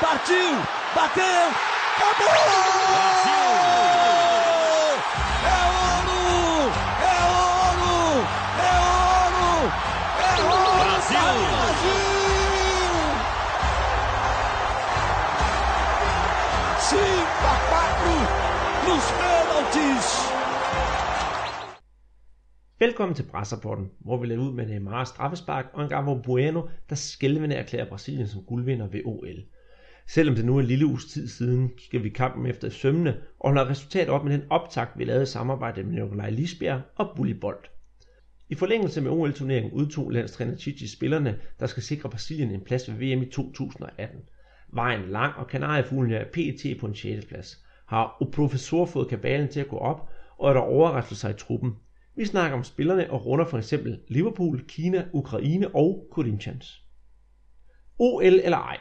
Partiu! Bateu! Acabou! Brasil! Velkommen til Brasserporten, hvor vi lader ud med Neymar straffespark og en Gabo Bueno, der skælvende erklærer Brasilien som guldvinder ved OL. Selvom det nu er en lille uges tid siden, skal vi kampen efter sømne og holder resultatet op med den optakt, vi lavede i samarbejde med Nikolaj Lisbjerg og Bully Bolt. I forlængelse med OL-turneringen udtog landstræner Chichi spillerne, der skal sikre Brasilien en plads ved VM i 2018. Vejen lang, og kanariefuglen er PT på en 6. plads. Har professor fået kabalen til at gå op, og er der overraskelser i truppen. Vi snakker om spillerne og runder for eksempel Liverpool, Kina, Ukraine og Corinthians. OL eller ej,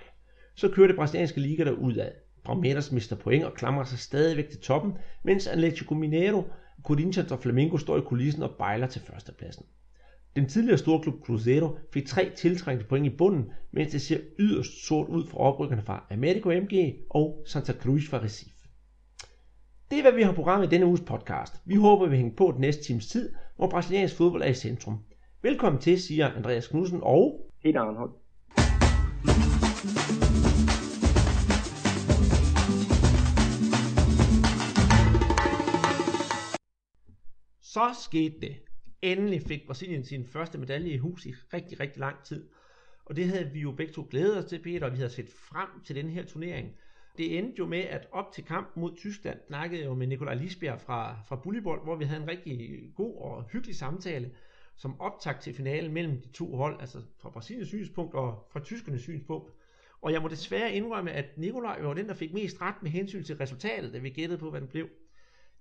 så kører det brasilianske liga derudad. ud af. Palmeiras mister point og klamrer sig stadigvæk til toppen, mens Atletico Mineiro, Corinthians og Flamengo står i kulissen og bejler til førstepladsen. Den tidligere storklub Cruzeiro fik tre tiltrængte point i bunden, mens det ser yderst sort ud for oprykkerne fra Americo MG og Santa Cruz fra Recife. Det er, hvad vi har programmet i denne uges podcast. Vi håber, vi hænger på den næste times tid, hvor brasiliansk fodbold er i centrum. Velkommen til, siger Andreas Knudsen og... Peter Arnhold. Så skete det. Endelig fik Brasilien sin første medalje i hus i rigtig, rigtig lang tid. Og det havde vi jo begge to glædet os til, Peter, og vi havde set frem til den her turnering. Det endte jo med, at op til kamp mod Tyskland snakkede jeg jo med Nikolaj Lisbjerg fra, fra Bullibold, hvor vi havde en rigtig god og hyggelig samtale som optakt til finalen mellem de to hold, altså fra Brasiliens synspunkt og fra tyskernes synspunkt. Og jeg må desværre indrømme, at Nikolaj var den, der fik mest ret med hensyn til resultatet, da vi gættede på, hvad den blev.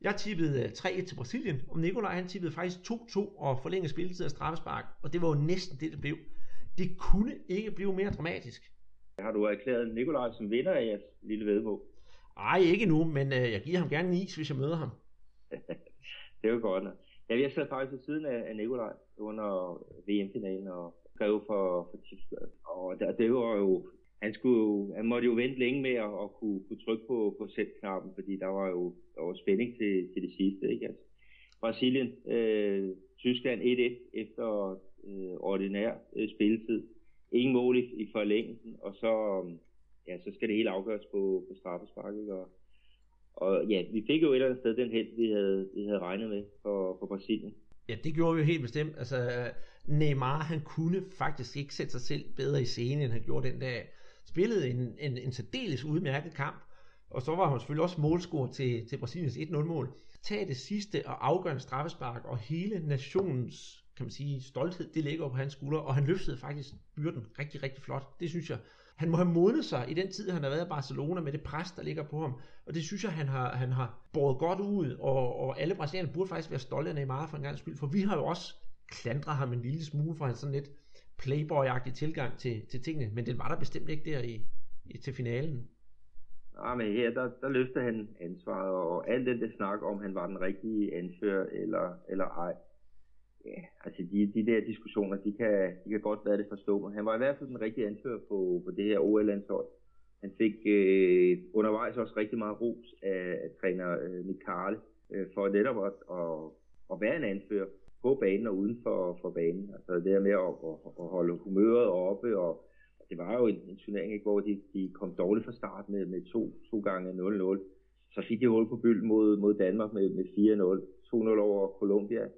Jeg tippede øh, 3-1 til Brasilien, og Nikolaj han tippede faktisk 2-2 og forlængede spilletid af straffespark, og det var jo næsten det, det blev. Det kunne ikke blive mere dramatisk. Har du erklæret Nikolaj som vinder af jeres lille vedmål? Ej, ikke nu, men øh, jeg giver ham gerne en is, hvis jeg møder ham. det er jo godt. Ja, jeg sad faktisk ved siden af, af Nikolaj under VM-finalen og skrev for, for Tyskland. Og der, det var jo, han, skulle, han måtte jo vente længe med at, at kunne, kunne trykke på, på sæt-knappen, fordi der var jo der var spænding til, til det sidste. Ikke? Altså, Brasilien, øh, Tyskland 1-1 efter øh, ordinær øh, spilletid ingen mål i, i forlængelsen, og så, øhm, ja, så skal det hele afgøres på, på straffespark. Og, og ja, vi fik jo et eller andet sted den held, vi havde, vi havde regnet med for, for Brasilien. Ja, det gjorde vi jo helt bestemt. Altså, Neymar, han kunne faktisk ikke sætte sig selv bedre i scenen, end han gjorde den dag. Spillede en, en, en særdeles udmærket kamp, og så var han selvfølgelig også målscorer til, til Brasiliens 1-0-mål. Tag det sidste og afgørende straffespark, og hele nationens kan man sige, stolthed, det ligger på hans skuldre, og han løftede faktisk byrden rigtig, rigtig flot. Det synes jeg. Han må have modnet sig i den tid, han har været i Barcelona med det pres, der ligger på ham. Og det synes jeg, han har, han har båret godt ud, og, og alle brasilianere burde faktisk være stolte af Neymar for en gang skyld, for vi har jo også klandret ham en lille smule for hans sådan lidt playboy tilgang til, til tingene, men den var der bestemt ikke der i, i til finalen. Ja, men her, der, der løfter han ansvaret, og alt den der snak om, han var den rigtige anfører eller, eller ej ja, altså de, de der diskussioner, de kan, de kan godt være det forstå, men han var i hvert fald den rigtige anfører på, på det her OL-landshold. Han fik øh, undervejs også rigtig meget ros af, af træner øh, Mikale øh, for netop at, at, at være en anfører på banen og uden for, for banen. Altså det der med at, at, at holde humøret oppe, og det var jo en, en turnering, ikke, hvor de, de kom dårligt fra start med, med to, to gange 0-0. Så fik de hul på byld mod, mod Danmark med, med 4-0, 2-0 over Colombia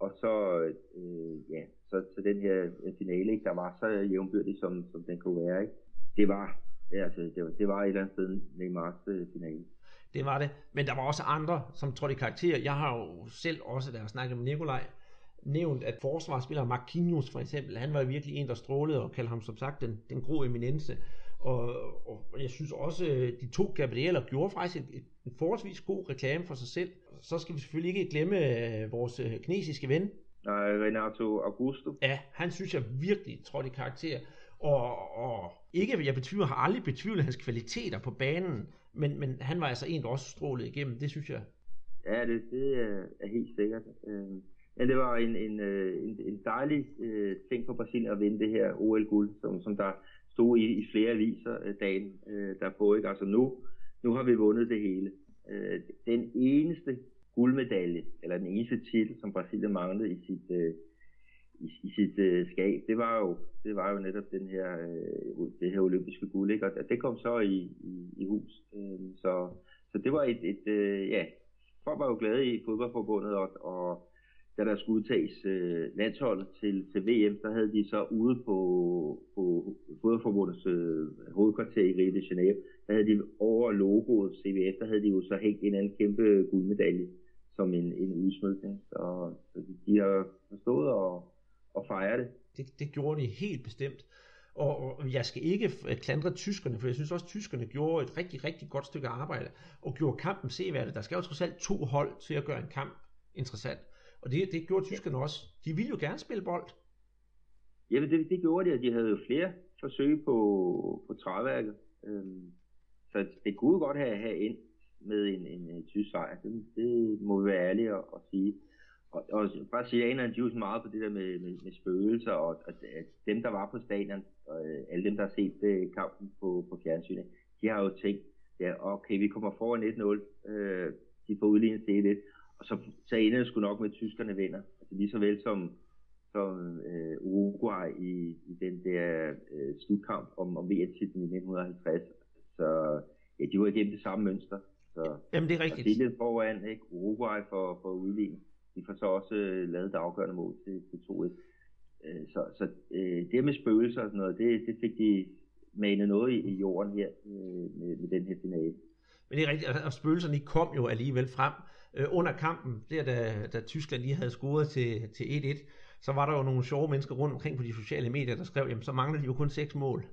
og så, øh, ja, så, så den her finale, ikke, der var så jævnbyrdig, som, som den kunne være. Ikke? Det var altså, det var, det var et eller andet sted Neymars øh, finale. Det var det, men der var også andre, som trådte i karakter. Jeg har jo selv også, da jeg snakkede med Nikolaj, nævnt, at forsvarsspiller Marquinhos for eksempel, han var virkelig en, der strålede og kaldte ham som sagt den, den grå eminence. Og, og jeg synes også, de to Gabrieler gjorde faktisk en, en forholdsvis god reklame for sig selv. Så skal vi selvfølgelig ikke glemme øh, vores øh, kinesiske ven. Nej, Renato Augusto. Ja, han synes jeg virkelig trådte i karakter. Og, og ikke, jeg betvivler, har aldrig betvivlet hans kvaliteter på banen, men, men han var altså en, der også strålede igennem, det synes jeg. Ja, det, det er helt sikkert. Øh, Ja, det var en, en, øh, en, en dejlig øh, ting for Brasilien at vinde det her OL-guld, som, som der stod i, i flere aviser øh, dagen øh, derpå. Ikke? Altså nu, nu har vi vundet det hele. Øh, den eneste guldmedalje, eller den eneste titel, som Brasilien manglede i sit, øh, i, i sit øh, skab, det var jo det var jo netop den her øh, det her olympiske guld, ikke? og det kom så i, i, i hus. Øh, så, så det var et, et øh, ja, folk var jo glade i fodboldforbundet, og, og da der skulle udtages øh, landsholdet til, til VM, der havde de så ude på, på fodboldforbundets øh, hovedkvarter i Rio de Janeiro, der havde de over logoet CVF, der havde de jo så hængt en anden kæmpe guldmedalje som en, en udsmykning. Så, så de har forstået at, at fejre det. det. Det gjorde de helt bestemt. Og, og jeg skal ikke klandre tyskerne, for jeg synes også, at tyskerne gjorde et rigtig, rigtig godt stykke arbejde, og gjorde kampen seværdig. Der skal jo trods alt to hold til at gøre en kamp interessant. Og det, det gjorde tyskerne også. De ville jo gerne spille bold. Ja, det, det gjorde de, og de havde jo flere forsøg på, på træværket. Øhm, så det kunne godt have, have ind med en, en, en tysk sejr. Det, det må vi være ærlige at, at sige. Og, og brasilianerne, de er jo meget på det der med, med, med spøgelser, og, og at dem, der var på stadion, og øh, alle dem, der har set uh, kampen på, på fjernsynet, de har jo tænkt, ja, okay, vi kommer foran 1-0, øh, de får udlignet til 1 og så, så ender det sgu nok med, at tyskerne vinder. Altså lige så vel som, som øh, Uruguay i, i den der øh, slutkamp om, om VM-titlen i 1950. Så ja, de var igennem det samme mønster. Så, Jamen det er rigtigt. Brasilien foran, ikke? Uruguay for, for udligning. De får så også øh, lavet det afgørende mål til, til 2-1. Øh, så så øh, det med spøgelser og sådan noget, det, det fik de manet noget i, i jorden her øh, med, med den her finale. Men det er rigtigt, og spøgelserne kom jo alligevel frem øh, under kampen, der da, da Tyskland lige havde scoret til, til 1-1, så var der jo nogle sjove mennesker rundt omkring på de sociale medier, der skrev, jamen så mangler de jo kun seks mål.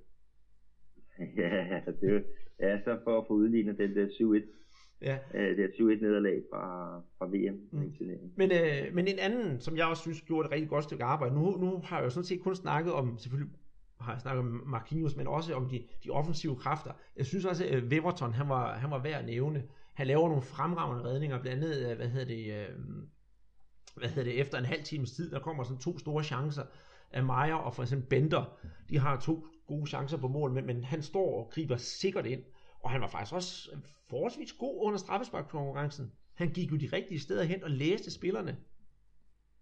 Ja, det, ja så for at få udlignet den der 7-1 Ja. Øh, det er 7-1 nederlag fra, fra VM. Mm. Men, øh, men en anden, som jeg også synes gjorde et rigtig godt stykke arbejde, nu, nu har jeg jo sådan set kun snakket om, selvfølgelig har jeg snakket om Marquinhos, men også om de, de offensive kræfter. Jeg synes også, at Weverton, han var, han var værd at nævne. Han laver nogle fremragende redninger, blandt andet, øh, hvad hedder det, øh, hvad hedder det, efter en halv times tid, der kommer sådan to store chancer af Meyer og for eksempel Bender. De har to gode chancer på mål, men, men han står og griber sikkert ind. Og han var faktisk også forholdsvis god under straffesparkkonkurrencen. Han gik jo de rigtige steder hen og læste spillerne.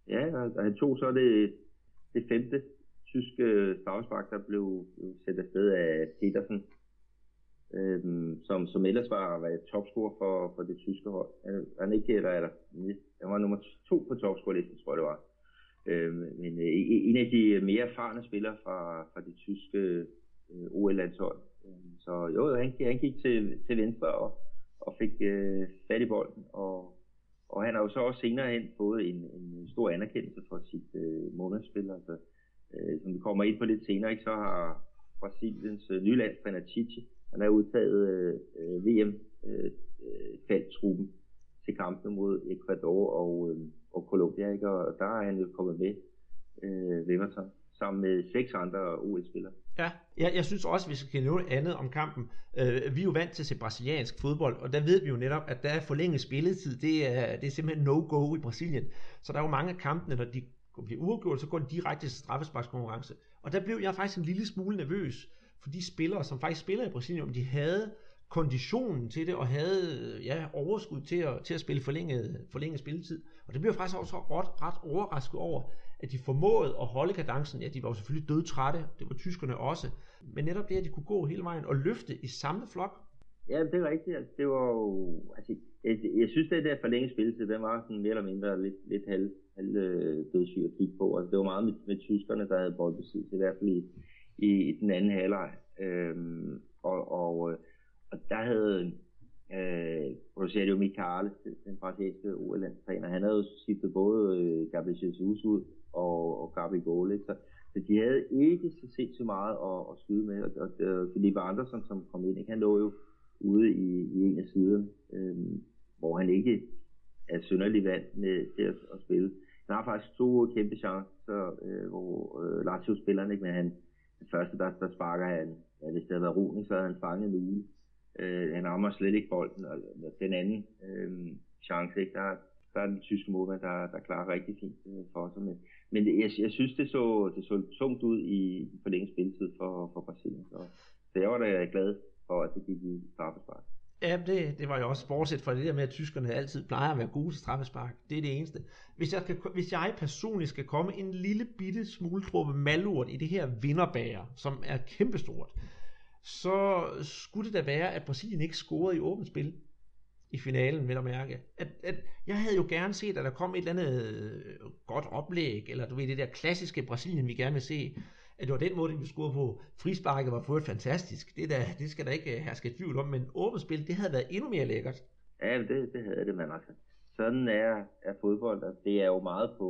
Ja, og han tog så det, det femte tyske øh, straffespark, der blev sat afsted af Petersen, øhm, som, som ellers var, var topscorer for, for det tyske hold. Han, ikke, eller, eller, han var nummer to på topscorerlisten, tror jeg det var. Øhm, men øh, en af de mere erfarne spillere fra, fra det tyske øh, OL-landshold. Øhm, så jo, han, han gik til, til venstre og, og fik øh, fat i bolden, og, og han har jo så også senere hen fået en, en stor anerkendelse for sit øh, månedsspil. Altså, øh, som vi kommer ind på lidt senere, ikke, så har Brasiliens øh, nye landstræner Chichi, han er udtaget øh, VM øh, øh felttruppen til kampene mod Ecuador og, øh, og Colombia, ikke? og der er han jo kommet med, øh, Wimmerton, sammen med seks andre OL-spillere. Ja, jeg, jeg synes også, vi skal nævne andet om kampen. Øh, vi er jo vant til at se brasiliansk fodbold, og der ved vi jo netop, at der er forlænget spilletid. Det er, det er simpelthen no-go i Brasilien. Så der er jo mange af kampene, når de bliver uafgjort, så går de direkte til straffesparkskonkurrence. Og der blev jeg faktisk en lille smule nervøs, for de spillere, som faktisk spiller i Brasilien, om de havde konditionen til det, og havde ja, overskud til at, til at spille forlænget, forlænget spilletid. Og det blev jeg faktisk også ret, ret overrasket over, at de formåede at holde kadencen. Ja, de var jo selvfølgelig dødtrætte, det var tyskerne også. Men netop det, at de kunne gå hele vejen og løfte i samme flok. Ja, det er rigtigt. Altså, det var jo, altså, jeg, jeg synes, det der forlænget spilletid, den var sådan mere eller mindre lidt, lidt halv, halv øh, dødssyg at kigge på. Altså, det var meget med, med tyskerne, der havde boldbesiddelse, i hvert fald i, i, i den anden halvleg. Øhm, og, og, øh, og der havde øh, Rosario Michale, den brasilianske OL-landstræner, han havde jo skiftet både øh, Gabriel Jesus ud og, og Gabriel Gole, så, så de havde ikke så set så meget at, at skyde med, og, og, og Felipe Andersen, som kom ind, ikke? han lå jo ude i, i en af siderne, øh, hvor han ikke er synderlig vant med til at, at spille. Han har faktisk to kæmpe chancer, øh, hvor øh, Lazio spiller, ikke? men han, det første, der, der sparker han, ja, hvis det havde været Rune, så havde han fanget en uge. Øh, han rammer slet ikke bolden, og den anden øh, chance, ikke? Der, der er den tyske målmand, der, der klarer rigtig fint øh, for os. Men, men jeg, jeg synes, det så, det så tungt ud i forlænget spilletid for, for Brasilien. Så, så jeg var da glad for, at det gik i straffespark. Ja, det, det var jo også bortset fra det der med, at tyskerne altid plejer at være gode til straffespark. Det er det eneste. Hvis jeg, skal, hvis jeg personligt skal komme en lille bitte smule truppe malurt i det her vinderbager, som er kæmpestort, så skulle det da være, at Brasilien ikke scorede i åbent spil i finalen, vil jeg mærke. At, at jeg havde jo gerne set, at der kom et eller andet godt oplæg, eller du ved, det der klassiske Brasilien, vi gerne vil se, at det var den måde, de scorede på. Frisparket var fået fantastisk. Det, der, det skal der ikke øh, herske tvivl om, men åbent spil, det havde været endnu mere lækkert. Ja, det, det havde det, man altså. Sådan er, er fodbold. Altså, det er jo meget på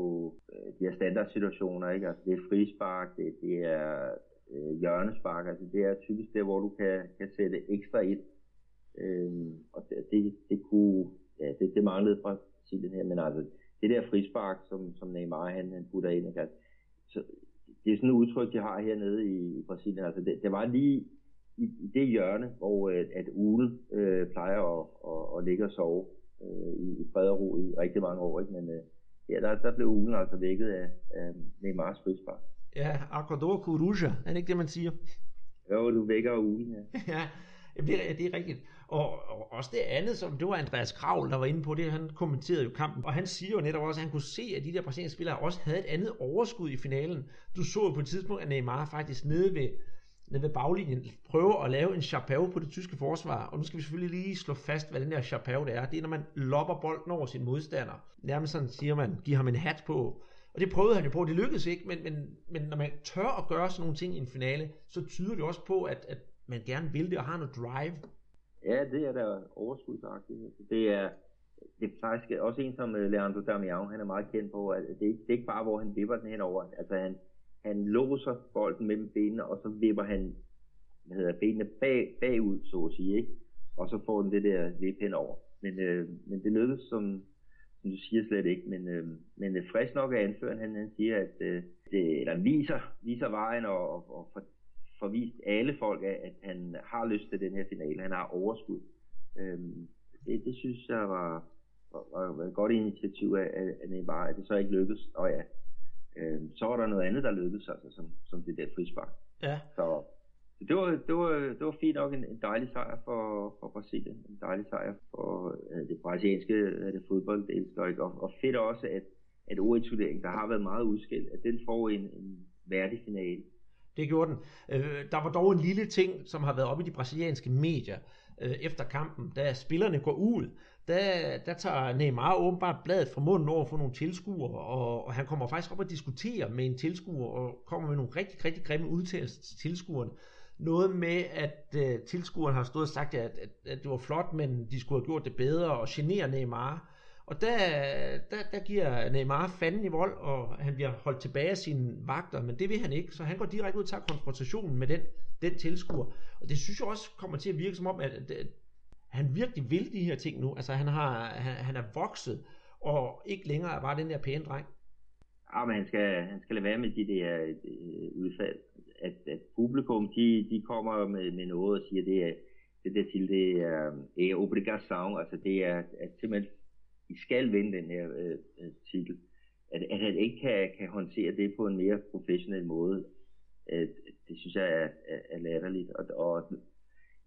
øh, de her standardsituationer, ikke? Altså, det er frispark, det, det er øh, hjørnespark. Altså, det er typisk der, hvor du kan, kan sætte ekstra ind. Øhm, og det, det, det kunne, ja, det, det manglede fra Brasilien her, men altså, det der frispark, som, som Neymar han, han putter ind, ikke? Altså, så, det er sådan et udtryk, de har hernede i, i Brasilien. Altså, det, det var lige i, i det hjørne, hvor øh, at Ule øh, plejer at, at, at ligge og sove øh, i, i fred og ro i rigtig mange år. Ikke? Men øh, ja, der, der blev Ulen altså vækket af, af Neymars frispark. Ja, Acordor Coruja, er det ikke det, man siger? Jo, du vækker Ulen, ja. ja, det, er, det er rigtigt. Og, og også det andet, som det var Andreas Kravl, der var inde på det, han kommenterede jo kampen, og han siger jo netop også, at han kunne se, at de der brasilianske spillere også havde et andet overskud i finalen. Du så jo på et tidspunkt, at Neymar faktisk nede ved, nede ved baglinjen prøver at lave en chapeau på det tyske forsvar, og nu skal vi selvfølgelig lige slå fast, hvad den der chapeau det er. Det er, når man lopper bolden over sin modstander. Nærmest sådan siger man, giver ham en hat på. Og det prøvede han jo på, det lykkedes ikke, men, men, men når man tør at gøre sådan nogle ting i en finale, så tyder det også på, at, at man gerne vil det og har noget drive. Ja, det er da overskudsagtigt. Det er, det er faktisk også en som øh, Leandro Damião, han er meget kendt på, at det ikke, det er ikke bare, hvor han vipper den henover. Altså han, han låser bolden mellem benene, og så vipper han hvad hedder, benene bag, bagud, så at sige, ikke? og så får den det der vip henover. Men, øh, men det lykkedes, som, som du siger, slet ikke. Men, øh, men øh, frisk nok af anføreren, han, han siger, at øh, det, eller viser, viser vejen og, og, og får vist alle folk af, at han har lyst til den her finale. Han har overskud. Øhm, det, det synes jeg var, var, var et godt initiativ af, af Neymar, at det så ikke lykkedes. Og ja, øhm, så var der noget andet, der lykkedes, altså, som, som det der frispark. Ja. Så det var, det var, det var fint nok en, en dejlig sejr for, for Brasilien. En dejlig sejr for uh, det brasilianske uh, det fodbold, det elsker ikke. Og, og fedt også, at, at OL-turneringen, der har været meget udskilt, at den får en, en værdig finale. Det gjorde den. Øh, der var dog en lille ting, som har været oppe i de brasilianske medier øh, efter kampen. Da spillerne går ud, der, der tager Neymar åbenbart bladet fra munden over for nogle tilskuere, og, og han kommer faktisk op og diskuterer med en tilskuer, og kommer med nogle rigtig, rigtig grimme udtalelser til tilskuerne. Noget med, at øh, tilskueren har stået og sagt, at, at, at det var flot, men de skulle have gjort det bedre, og generer Neymar. Og der, der, der giver Neymar fanden i vold, og han bliver holdt tilbage af sine vagter, men det vil han ikke, så han går direkte ud og tager konfrontationen med den, den tilskuer. Og det synes jeg også kommer til at virke som om, at, at, at han virkelig vil de her ting nu. Altså han, har, han, han er vokset, og ikke længere er bare den der pæne dreng. Ja, men han skal, han skal lade være med de der øh, udfald. At, at publikum, de, de kommer med, med noget og siger, det er, det der til, det er, øh, er obligação, altså det er at simpelthen i skal vinde den her øh, øh, titel, at, at han ikke kan, kan håndtere det på en mere professionel måde, at, det synes jeg er, er, er latterligt. Og, og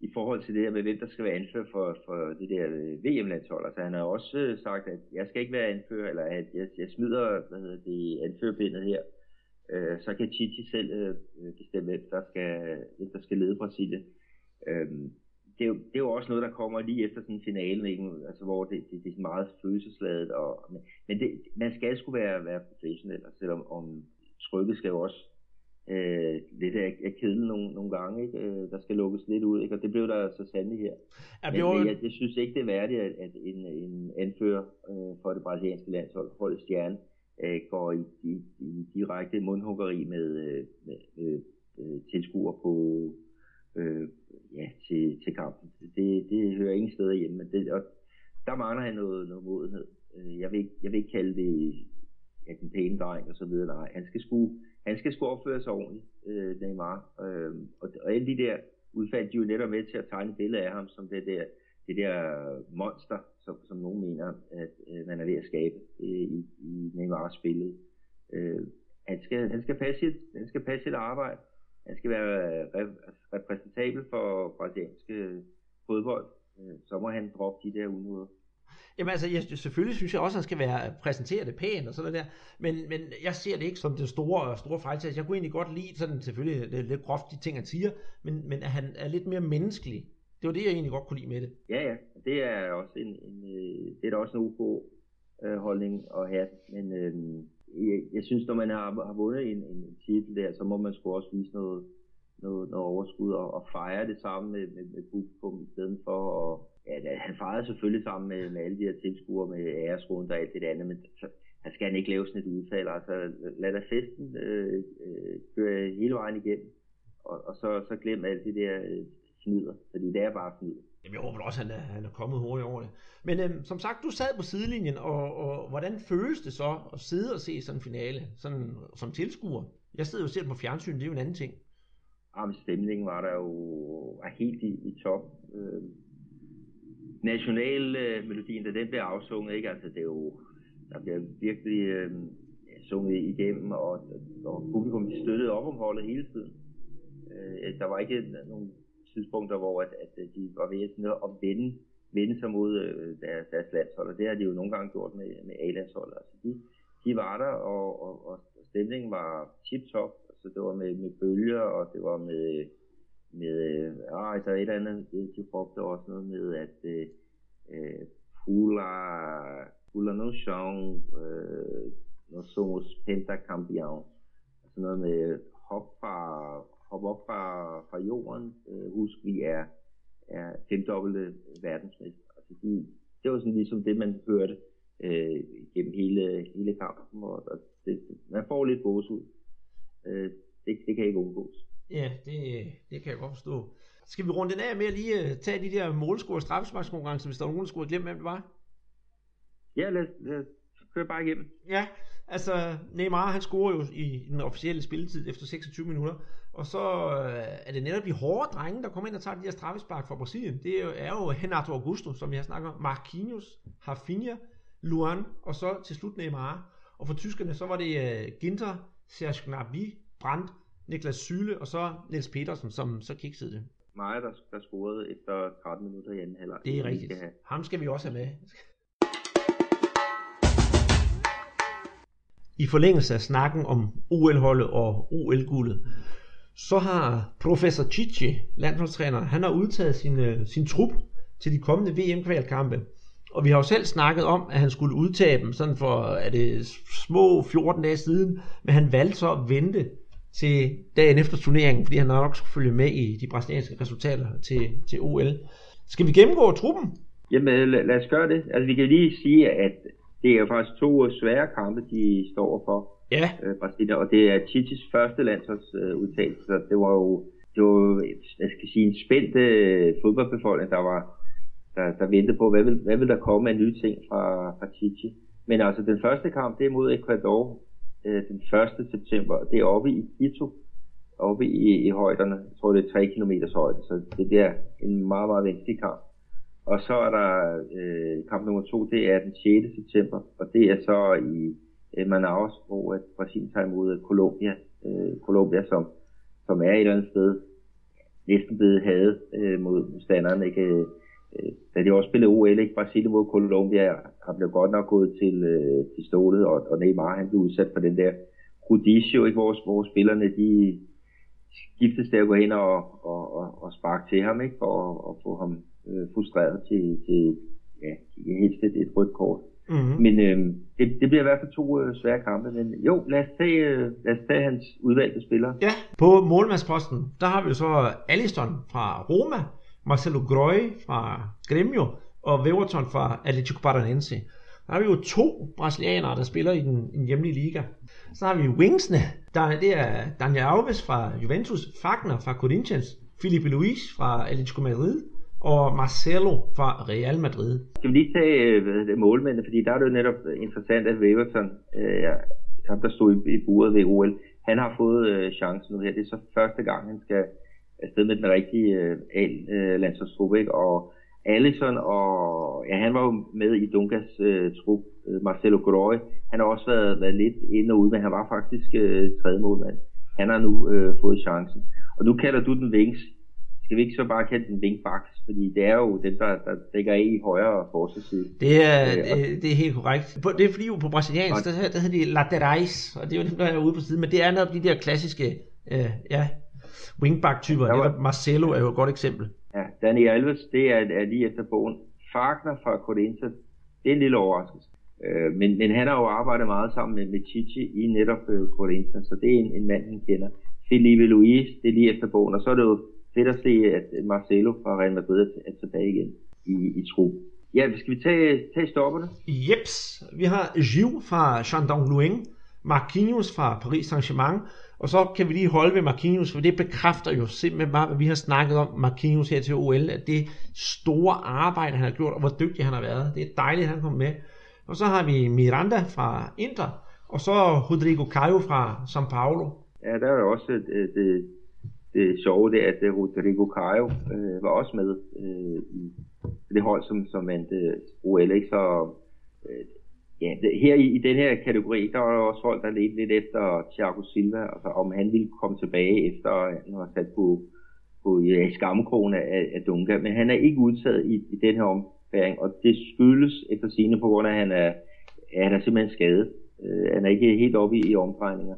i forhold til det her med, hvem der skal være anfører for, for det der øh, VM-landshold, altså han har også øh, sagt, at jeg skal ikke være anfører, eller at jeg, jeg smider hvad hedder det, anførerbindet her, øh, så kan Chichi selv øh, øh bestemme, hvem der skal, hvem der skal lede Brasilien. Øh, det, er jo, det er jo også noget, der kommer lige efter sådan en finale, ikke? Altså, hvor det, det, det er meget følelsesladet. Og, men men det, man skal sgu være, være professionel, og selvom om trykket skal jo også øh, lidt af, af kedel nogle, nogle gange. Ikke? Øh, der skal lukkes lidt ud, ikke? og det blev der så sandelig her. Ja, men, men jeg, jeg synes ikke, det er værdigt, at, at en, en anfører øh, for det brasilianske landshold, holdet stjerne, øh, går i, i, i direkte mundhuggeri med, øh, med, med øh, tilskuer på, øh, ja, til, til kampen. Det, det hører ingen steder hjemme, men det, og der mangler han noget, noget modenhed. Øh, jeg vil, ikke, jeg vil ikke kalde det ja, den pæne dreng og så videre. Nej, han skal sgu, han skal sgu opføre sig ordentligt, øh, Neymar. Øh, og, og alle de der udfald, de er jo netop med til at tegne billede af ham som det der, det der monster, som, som nogen mener, at øh, man er ved at skabe øh, i, i Neymars billede. Øh, han, skal, han, skal passe sit, han skal passe sit arbejde. Han skal være re- repræsentabel for brasilianske fodbold. Øh, så må han droppe de der unøder. Jamen altså, jeg, selvfølgelig synes jeg også, at han skal være præsenteret det pænt og sådan der, men, men jeg ser det ikke som det store, store fejltag. Jeg kunne egentlig godt lide sådan, selvfølgelig, det er lidt groft de ting, han siger, men, men at han er lidt mere menneskelig. Det var det, jeg egentlig godt kunne lide med det. Ja, ja. Det er også en, en øh, det er da også en øh, holdning at have. Men øh, jeg, jeg, synes, når man har, har vundet en, en titel der, så må man sgu også vise noget, noget, noget overskud og, og fejre det sammen med, med, med publikum i stedet for at ja, han fejrede selvfølgelig sammen med, med alle de her tilskuere med æresrunden og alt det andet, men så, han skal han ikke lave sådan et udfald. Altså, lad da festen øh, øh, køre hele vejen igennem, og, og så, så glem alt det der øh, fnider, fordi det er bare fnider. Jamen, jeg håber også, at han er, han er kommet hurtigt over det. Men øhm, som sagt, du sad på sidelinjen, og, og hvordan føles det så at sidde og se sådan en finale, sådan, som tilskuer? Jeg sidder jo selv på fjernsyn, det er jo en anden ting. Ah, Jamen, stemningen var der jo var helt i, i top. Øhm, øh, nationalmelodien, da den bliver afsunget, ikke? Altså, det er jo, der bliver virkelig øh, sunget igennem, og, og publikum støttede op om holdet hele tiden. Øh, der var ikke nogen tidspunkter, hvor at, at øh, de var ved sådan at vende, vende sig mod øh, deres, deres landshold, og det har de jo nogle gange gjort med, med A-landsholdet. Altså, de, de var der, og, og, og stemningen var tip-top, så det var med, med bølger, og det var med med, øh, ah, altså et eller andet, de brugte også noget med, at øh, øh pula, pula no chão, øh, nós somos pentacampeão. Altså noget med hop, fra, hop op fra, fra jorden, øh, husk vi er, er femdobbelte verdensmester. Altså de, det var sådan ligesom det, man hørte øh, gennem hele, hele kampen, og, og det, man får lidt ud. Øh, det, det kan ikke undgås. Ja, det, det kan jeg godt forstå. Skal vi runde den af med at lige uh, tage de der målscore straffesparkskonkurrencer, hvis der er nogen, der skulle glemt, hvem det var? Ja, lad, lad køre bare igennem. Ja, altså Neymar han scorer jo i den officielle spilletid efter 26 minutter, og så uh, er det netop de hårde drenge, der kommer ind og tager de her straffespark fra Brasilien. Det er jo, er jo Renato Augusto, som vi har snakket om, Marquinhos, Rafinha, Luan, og så til slut Neymar. Og for tyskerne, så var det uh, Ginter, Serge Gnabry, Brandt, Niklas Syle og så Niels Petersen, som så kiksede det. Mig, der, der scorede efter 13 minutter i anden halvleg. Det er rigtigt. Ham skal vi også have med. I forlængelse af snakken om OL-holdet og OL-guldet, så har professor Chichi, landsholdstræner, han har udtaget sin, øh, sin trup til de kommende VM-kvalkampe. Og vi har jo selv snakket om, at han skulle udtage dem sådan for er det små 14 dage siden, men han valgte så at vente til dagen efter turneringen, fordi han nok skulle følge med i de brasilianske resultater til, til OL. Skal vi gennemgå truppen? Jamen øh, lad, lad os gøre det. Altså vi kan lige sige, at det er faktisk to svære kampe, de står for. Ja. Øh, Brasilien, og det er Chichis første landsholdsudtagelse, så det var jo det var, jeg skal sige, en spændt øh, fodboldbefolkning, der var der, der ventede på, hvad vil, hvad vil der komme af nye ting fra, fra Chichi. Men altså den første kamp, det er mod Ecuador, øh, den 1. september. Det er oppe i Quito, oppe i, i højderne. Jeg tror, det er 3 km højde, så det bliver en meget, meget vanskelig kamp. Og så er der øh, kamp nummer to, det er den 6. september, og det er så i øh, Manaus, hvor at Brasilien tager imod øh, Colombia, øh, Colombia som, som er et eller andet sted næsten blevet hadet øh, mod modstanderne. Ikke? Øh, da de også spillede OL, ikke? Brasilien mod Colombia, har blevet godt nok gået til, øh, til stålet, og, og Neymar han blev udsat for den der Rudisio, ikke? Hvor, hvor spillerne de skiftes der at gå ind og, og, og, og sparke til ham, ikke? For at, at få ham øh, frustreret til, til ja, helst et, et rødt kort. Mm-hmm. Men øh, det, det bliver i hvert fald to øh, svære kampe, men jo, lad os tage, øh, lad os tage hans udvalgte spillere. Ja, på målmandsposten, der har vi så Alisson fra Roma, Marcelo Groi fra Gremio og Weverton fra Atletico Paranaense. Der har vi jo to brasilianere, der spiller i den, den hjemlige liga. Så har vi Wingsne, der, det er Daniel Alves fra Juventus, Fagner fra Corinthians, Felipe Luis fra Atletico Madrid, og Marcelo fra Real Madrid. Skal vi lige tage øh, målmændene, fordi der er det jo netop øh, interessant, at Weverton, øh, ham der stod i, i buret ved OL, han har fået øh, chancen nu her. Det er så første gang, han skal afsted med den rigtige øh, A-landsholdstruppe. Øh, og Allison, og ja, han var jo med i Dunkas øh, trup, øh, Marcelo Godoy. Han har også været, været lidt inde og ude, men han var faktisk øh, tredje målmand. Han har nu øh, fået chancen. Og nu kalder du den Wings. Skal vi ikke så bare kalde den Wingbacks? Fordi det er jo den, der, der dækker af i højre forsvarsside. Det er, øh, det, det er helt korrekt. Det er fordi jo på brasiliansk, der, der hedder de laterais, og det er jo dem, der er ude på siden, men det er netop de der klassiske øh, ja, wingback-typer. Ja, var... Marcelo er jo et godt eksempel. Ja, Dani Alves, det er, er lige efter bogen. Fagner fra Corinthians, det er en lille overraskelse. Øh, men, men han har jo arbejdet meget sammen med, med Chichi i netop øh, Corinthians, så det er en, en mand, han kender. Felipe Luis, det er lige efter bogen, og så er det jo fedt at se, at Marcelo fra Real Madrid er tilbage igen i, i tro. Ja, skal vi tage, tage stopperne? Jeps, vi har Gilles fra Chandon Luing, Marquinhos fra Paris Saint-Germain, og så kan vi lige holde ved Marquinhos, for det bekræfter jo simpelthen bare, hvad vi har snakket om Marquinhos her til OL, at det store arbejde, han har gjort, og hvor dygtig han har været. Det er dejligt, at han kom med. Og så har vi Miranda fra Inter, og så Rodrigo Caio fra São Paulo. Ja, der er også det, det, det sjove, det er, at øh, Rodrigo Caio øh, var også med øh, i det hold, som, som vandt øh, OL. Ikke? Så øh, ja, det, her i, i den her kategori, der var der også folk, der ledte lidt efter Thiago Silva, altså om han ville komme tilbage efter, at han var sat på, på ja, skammekrogen af, af Dunga. Men han er ikke udtaget i, i den her ombæring, og det skyldes efter sine på grund af, at han er, at han er simpelthen skadet. Øh, han er ikke helt oppe i, i omdrejninger.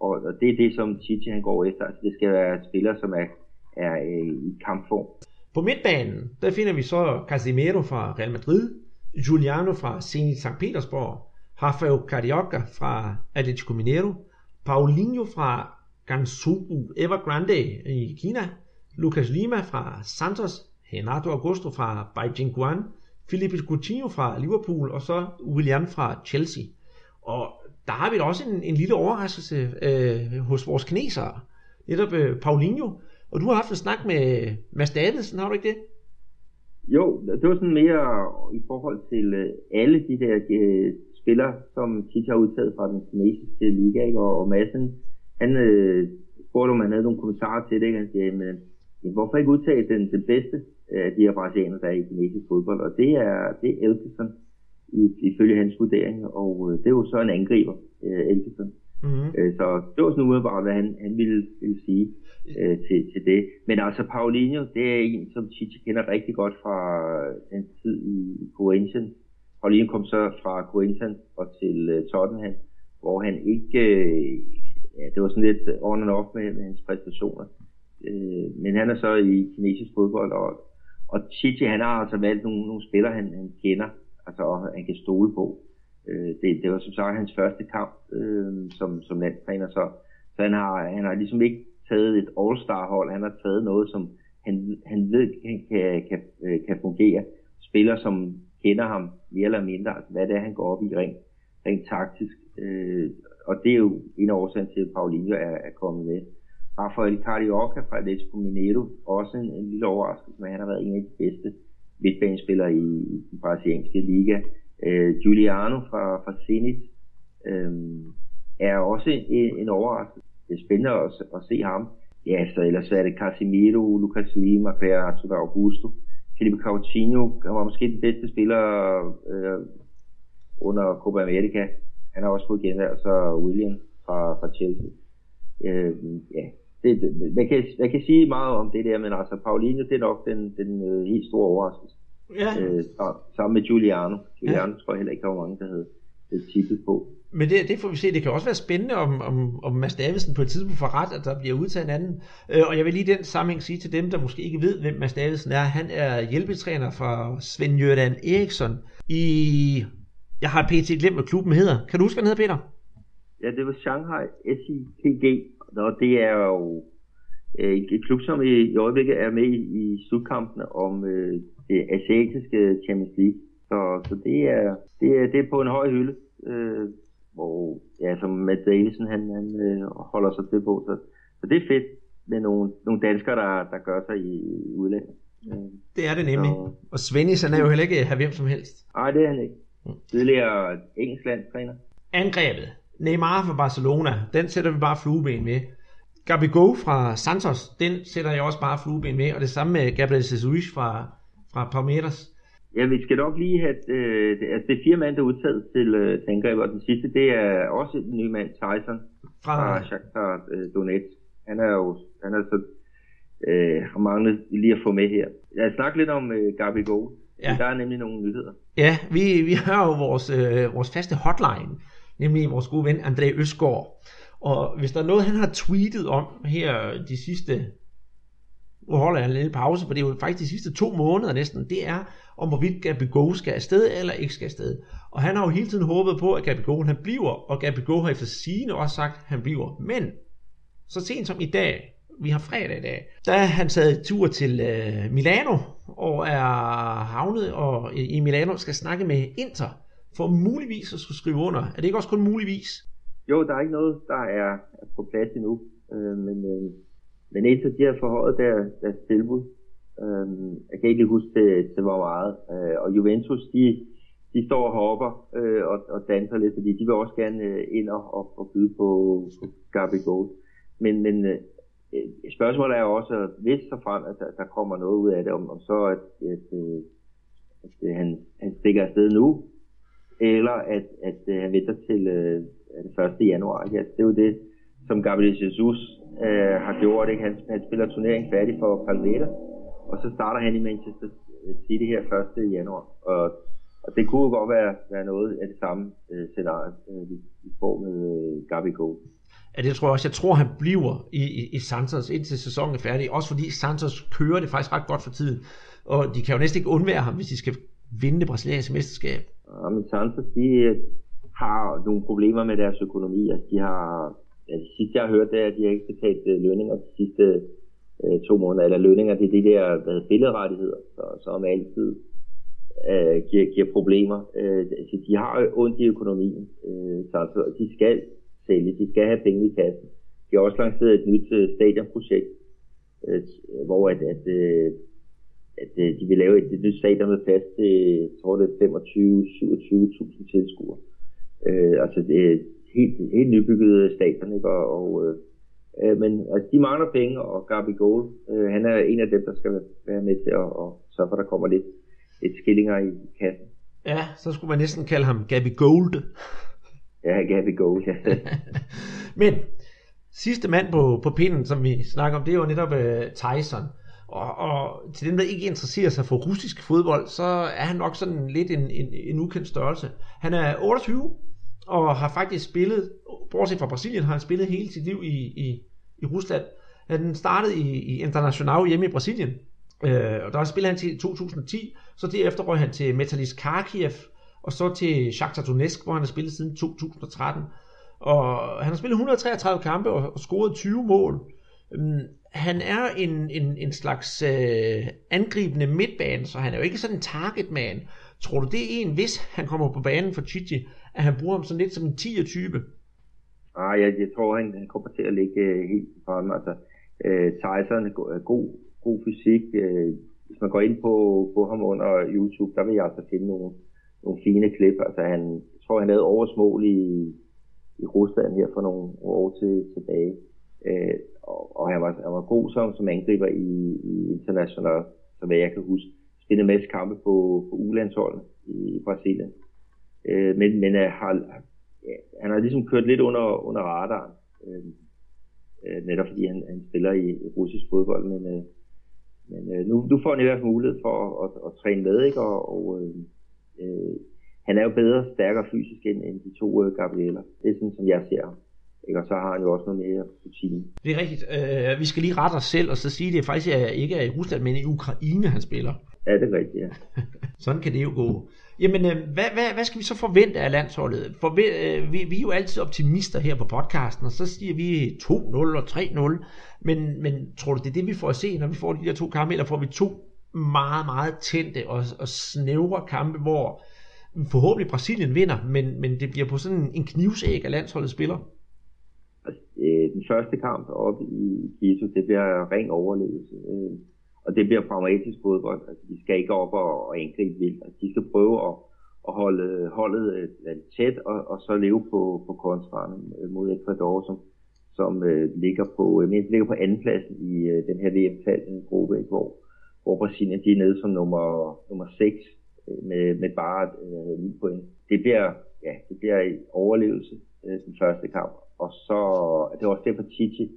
Og, og det er det, som Chichi han går efter. Altså, det skal være spillere, som er, er øh, i kampform. På midtbanen, der finder vi så Casimiro fra Real Madrid, Giuliano fra Zenit St. Petersborg, Rafael Carioca fra Atletico Mineiro, Paulinho fra Gansubu Evergrande i Kina, Lucas Lima fra Santos, Renato Augusto fra Beijing Guan, Felipe Coutinho fra Liverpool, og så William fra Chelsea. Og der har vi da også en, en lille overraskelse øh, hos vores kinesere, netop øh, Paulinho. Og du har haft en snak med øh, Mads Davidsen, har du ikke det? Jo, det var sådan mere i forhold til øh, alle de der øh, spillere, som tit har udtaget fra den kinesiske liga, ikke? og, og Madsen, han øh, spurgte, om han havde nogle kommentarer til det, ikke? han siger, men, hvorfor ikke udtage den, den bedste af de her brasilianere, der er i kinesisk fodbold, og det er, det er Elkison, ifølge hans vurdering, og øh, det er jo så en angriber, øh, Elkison. Mm-hmm. Øh, så det var sådan umiddelbart, hvad han, han ville, ville sige øh, til, til det. Men altså Paulinho, det er en, som Chichi kender rigtig godt fra den tid i Corinthians. Paulinho kom så fra Corinthians og til uh, Tottenham, hvor han ikke, øh, ja, det var sådan lidt on and off med, med hans præstationer. Øh, men han er så i kinesisk fodbold, og, og Chichi han har altså valgt nogle, nogle spillere, han, han kender, altså og han kan stole på. Øh, det, det var som sagt hans første kamp øh, som, som landstræner, så, så han, har, han har ligesom ikke taget et all-star-hold, han har taget noget, som han, han ved kan, kan, kan, kan fungere. Spiller, som kender ham mere eller mindre, altså hvad det er, han går op i rent, rent taktisk. Øh, og det er jo en af årsagen til, at Paulinho er, er kommet med. Rafael Carioca fra Atletico Mineiro, også en, en lille overraskelse, men han har været en af de bedste midtbanespiller i, i den brasilianske liga. Øh, Giuliano fra, fra Zenit øh, er også en, en overraskelse. Det er spændende at, at se ham. Ja, så ellers er det Casimiro, Lucas Lima, Renato Augusto. Felipe Coutinho han var måske den bedste spiller øh, under Copa America. Han har også fået genvalg, så William fra, fra Chelsea. Øh, ja, det, det, man, kan, man kan sige meget om det der, men altså Paulinho, det er nok den, den øh, helt store overraskelse. Ja. Øh, sammen med Giuliano. Giuliano ja. tror jeg heller ikke, der var mange, der havde, tippet på. Men det, det får vi se. Det kan også være spændende, om, om, om Mads Davidsen på et tidspunkt får ret, at der bliver udtaget en anden. Øh, og jeg vil lige den sammenhæng sige til dem, der måske ikke ved, hvem Mads Davidsen er. Han er hjælpetræner for Svend Jørgen Eriksson i... Jeg har pt. glemt, hvad klubben hedder. Kan du huske, hvad den hedder, Peter? Ja, det var Shanghai SIPG, og det er jo øh, et klub, som i, i øjeblikket er med i, i slutkampene om øh, det asiatiske Champions League. Så, så det, er, det, er, det er på en høj hylde. Øh, hvor, ja, som Matt Davison, han, han øh, holder sig til på. Så, så det er fedt med nogle, nogle danskere, der, der gør sig i, i udlandet. Øh, det er det nemlig. Så, og Svennis, han er jo heller ikke her hvem som helst. Nej, det er han ikke. Tidligere engelsk landstræner. Angrebet. Neymar fra Barcelona, den sætter vi bare flueben med. Gabigol fra Santos, den sætter jeg også bare flueben med. Og det samme med Gabriel Jesus fra, fra Palmeiras. Ja, vi skal nok lige have, øh, det, altså det er fire mand, der er udtaget til, øh, angreb, og den sidste, det er også en ny mand, Tyson, fra, fra Shakhtar øh, Donetsk. Han er jo, han er så, øh, har manglet lige at få med her. Jeg har snakket lidt om øh, Gabi Gold. Ja. Der er nemlig nogle nyheder. Ja, vi, vi har jo vores, øh, vores faste hotline, nemlig vores gode ven André Østgaard. Og hvis der er noget, han har tweetet om her de sidste nu holder jeg en lille pause, for det er jo faktisk de sidste to måneder næsten, det er, om hvorvidt Gabigol skal afsted eller ikke skal afsted. Og han har jo hele tiden håbet på, at Gabigol han bliver, og Gabigol har efter sigende også sagt, at han bliver. Men så sent som i dag, vi har fredag i dag, der er han taget tur til øh, Milano, og er havnet og, i Milano skal snakke med Inter, for muligvis at skulle skrive under. Er det ikke også kun muligvis? Jo, der er ikke noget, der er på plads endnu, øh, men, øh, men indtil de har forhøjet der, deres tilbud. Øh, jeg kan ikke huske til, til hvor meget. Øh, og Juventus, de, de står og hopper øh, og, og danser lidt, fordi de vil også gerne øh, ind og, og, og byde på, på Gabigol. Men, men øh, spørgsmålet er også, hvis så frem, at der, der kommer noget ud af det, om, om så at, at, øh, at, at han, han stikker afsted nu, eller at, at, at han venter til øh, 1. januar. Ja, det er jo det, som Gabriel Jesus øh, har gjort. Ikke? Han, han spiller turneringen færdig for Palmeiras, og så starter han i Manchester City her 1. januar. Og, og det kunne jo godt være, være noget af det samme øh, scenarie, øh, vi, vi får med øh, Gabigol. Ja, det tror jeg også. Jeg tror, han bliver i, i, i Santos indtil sæsonen er færdig. Også fordi Santos kører det faktisk ret godt for tiden. Og de kan jo næsten ikke undvære ham, hvis de skal vinde det brasilianske mesterskab. Ja, Santos, de øh, har nogle problemer med deres økonomi. Altså, de har ja, det sidste jeg har hørt, det er, at de har ikke betalt øh, lønninger de sidste øh, to måneder, eller lønninger, det er det der hvad, billedrettigheder, så, som altid øh, giver, giver problemer. Øh, så de har ondt i økonomien, øh, så altså, de skal sælge, de skal have penge i kassen. De har også lanceret et nyt øh, stadionprojekt, øh, hvor at, at, øh, at øh, de vil lave et, et nyt stadion med plads til, jeg tror det er 25-27.000 tilskuere. Øh, altså det, helt, helt nybygget stadion, ikke? Og, og øh, øh, men altså, de mangler penge, og Gabi Goal, øh, han er en af dem, der skal være med til at, at sørge for, at der kommer lidt, lidt skillinger i kassen. Ja, så skulle man næsten kalde ham Gabi Gold. Ja, Gabi Gold, ja. men sidste mand på, på pinden, som vi snakker om, det er jo netop uh, Tyson. Og, og til dem, der ikke interesserer sig for russisk fodbold, så er han nok sådan lidt en, en, en ukendt størrelse. Han er 28, og har faktisk spillet, bortset fra Brasilien, har han spillet hele sit liv i, i, i Rusland. Han startede i, i International hjemme i Brasilien, øh, og der spillede han til 2010, så derefter røg han til Metalist Kharkiv, og så til Shakhtar Donetsk, hvor han har spillet siden 2013. Og han har spillet 133 kampe og, og scoret 20 mål. Mm, han er en, en, en slags øh, angribende midtbane, så han er jo ikke sådan en target man. Tror du det er en, hvis han kommer på banen for Chichi, at han bruger ham sådan lidt som en 10'er-type? Ah, jeg, jeg tror, han, han kommer til at ligge uh, helt fremme. Altså, uh, Tyson er god, god, fysik. Øh, hvis man går ind på, på ham under YouTube, der vil jeg altså finde nogle, nogle fine klip. Altså, han, jeg tror, han havde oversmål i, i Rusland her for nogle år til, tilbage. Uh, og, og han, var, han var god som, som angriber i, i international, som jeg kan huske. Spillede en masse kampe på, på ulandsholdet i Brasilien. Øh, men men øh, har, ja, han har ligesom kørt lidt under, under radaren. Øh, øh, netop fordi han, han spiller i, i russisk fodbold. Men, øh, men øh, nu, nu får han i hvert fald mulighed for at, at, at træne med, ikke? Og, og øh, øh, han er jo bedre, stærkere fysisk end, end de to øh, Gabrieler. Det er sådan, som jeg ser ham. Ikke? Og så har han jo også noget mere rutine. Det er rigtigt. Øh, vi skal lige rette os selv og så sige, at det faktisk er, ikke er i Rusland, men i Ukraine, han spiller. Ja, det er rigtigt, ja. Sådan kan det jo gå. Jamen, øh, hvad, hvad, hvad skal vi så forvente af landsholdet? For vi, øh, vi, vi er jo altid optimister her på podcasten, og så siger vi 2-0 og 3-0. Men, men tror du, det er det, vi får at se, når vi får de der to kampe, eller får vi to meget, meget tændte og, og snævre kampe, hvor forhåbentlig Brasilien vinder, men, men det bliver på sådan en knivsæg, at landsholdet spiller? Øh, den første kamp op i Kito, det bliver ren overlevelse. Øh, og det bliver pragmatisk fodbold. Altså, de skal ikke op og, og angribe vildt. Altså, de skal prøve at, at holde holdet øh, tæt og, og så leve på, på kontraren mod Ecuador, som, som øh, ligger på øh, ligger på andenpladsen i øh, den her VM-gruppe, hvor, hvor Brasilien de er nede som nummer, nummer 6 øh, med, med bare øh, 9 point. Det bliver, ja, det bliver overlevelse, øh, den første kamp. Og så det er også derfor Titi,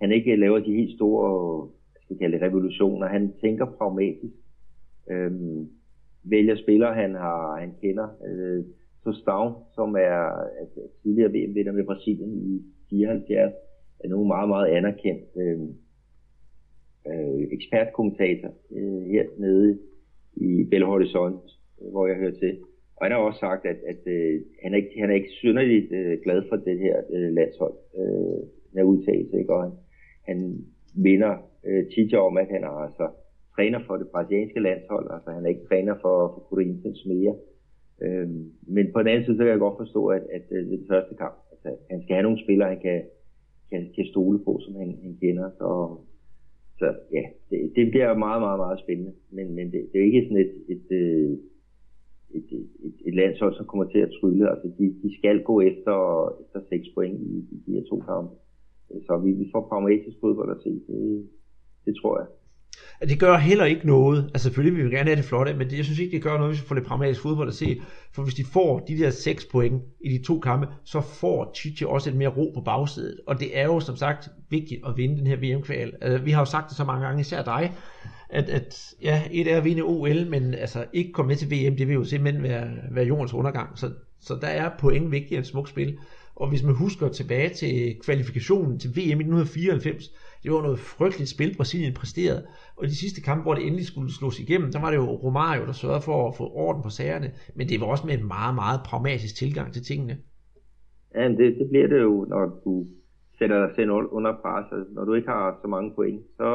han ikke laver de helt store skal kalde det, revolutioner. Han tænker pragmatisk. Øhm, vælger spillere, han har han kender. Øh, Tostão, som er altså, tidligere VM-vinder med Brasilien i 74, er nu meget, meget anerkendt øh, øh, ekspertkommentator øh, hernede i Belo Horizonte, øh, hvor jeg hører til. Og han har også sagt, at, at øh, han, er ikke, han er ikke synderligt øh, glad for det her øh, landshold, øh, den udtalelse, ikke? og han, han minder øh, tit om, at han er altså træner for det brasilianske landshold, altså han er ikke træner for, for Corinthians mere. Øh, men på den anden side, så kan jeg godt forstå, at, at, øh, at det første kamp, altså, han skal have nogle spillere, han kan, kan, kan stole på, som han, han kender. Så, så ja, det, det bliver meget, meget, meget spændende. Men, men det, det er ikke sådan et, et, et, et, et, et landshold, som kommer til at trylle. Altså, de, de skal gå efter, efter 6 point i, i de her to kampe. Så vi, vi får pragmatisk fodbold at se. Det, det tror jeg. Det gør heller ikke noget. Altså selvfølgelig vil vi gerne have det flotte, men det, jeg synes ikke, det gør noget, hvis vi får lidt pragmatisk fodbold at se. For hvis de får de der 6 point i de to kampe, så får Chichi også et mere ro på bagsædet. Og det er jo som sagt vigtigt at vinde den her VM-kval. Altså, vi har jo sagt det så mange gange, især dig, at, at ja, et er at vinde OL, men altså ikke komme med til VM, det vil jo simpelthen være, være jordens undergang. Så, så der er point vigtigere end smukt spil. Og hvis man husker tilbage til kvalifikationen til VM i 1994, det var noget frygteligt spil, Brasilien præsterede. Og de sidste kampe, hvor det endelig skulle slås igennem, der var det jo Romario, der sørgede for at få orden på sagerne. Men det var også med en meget, meget pragmatisk tilgang til tingene. Ja, det, det bliver det jo, når du sætter dig selv under pres. Altså, når du ikke har så mange point, så,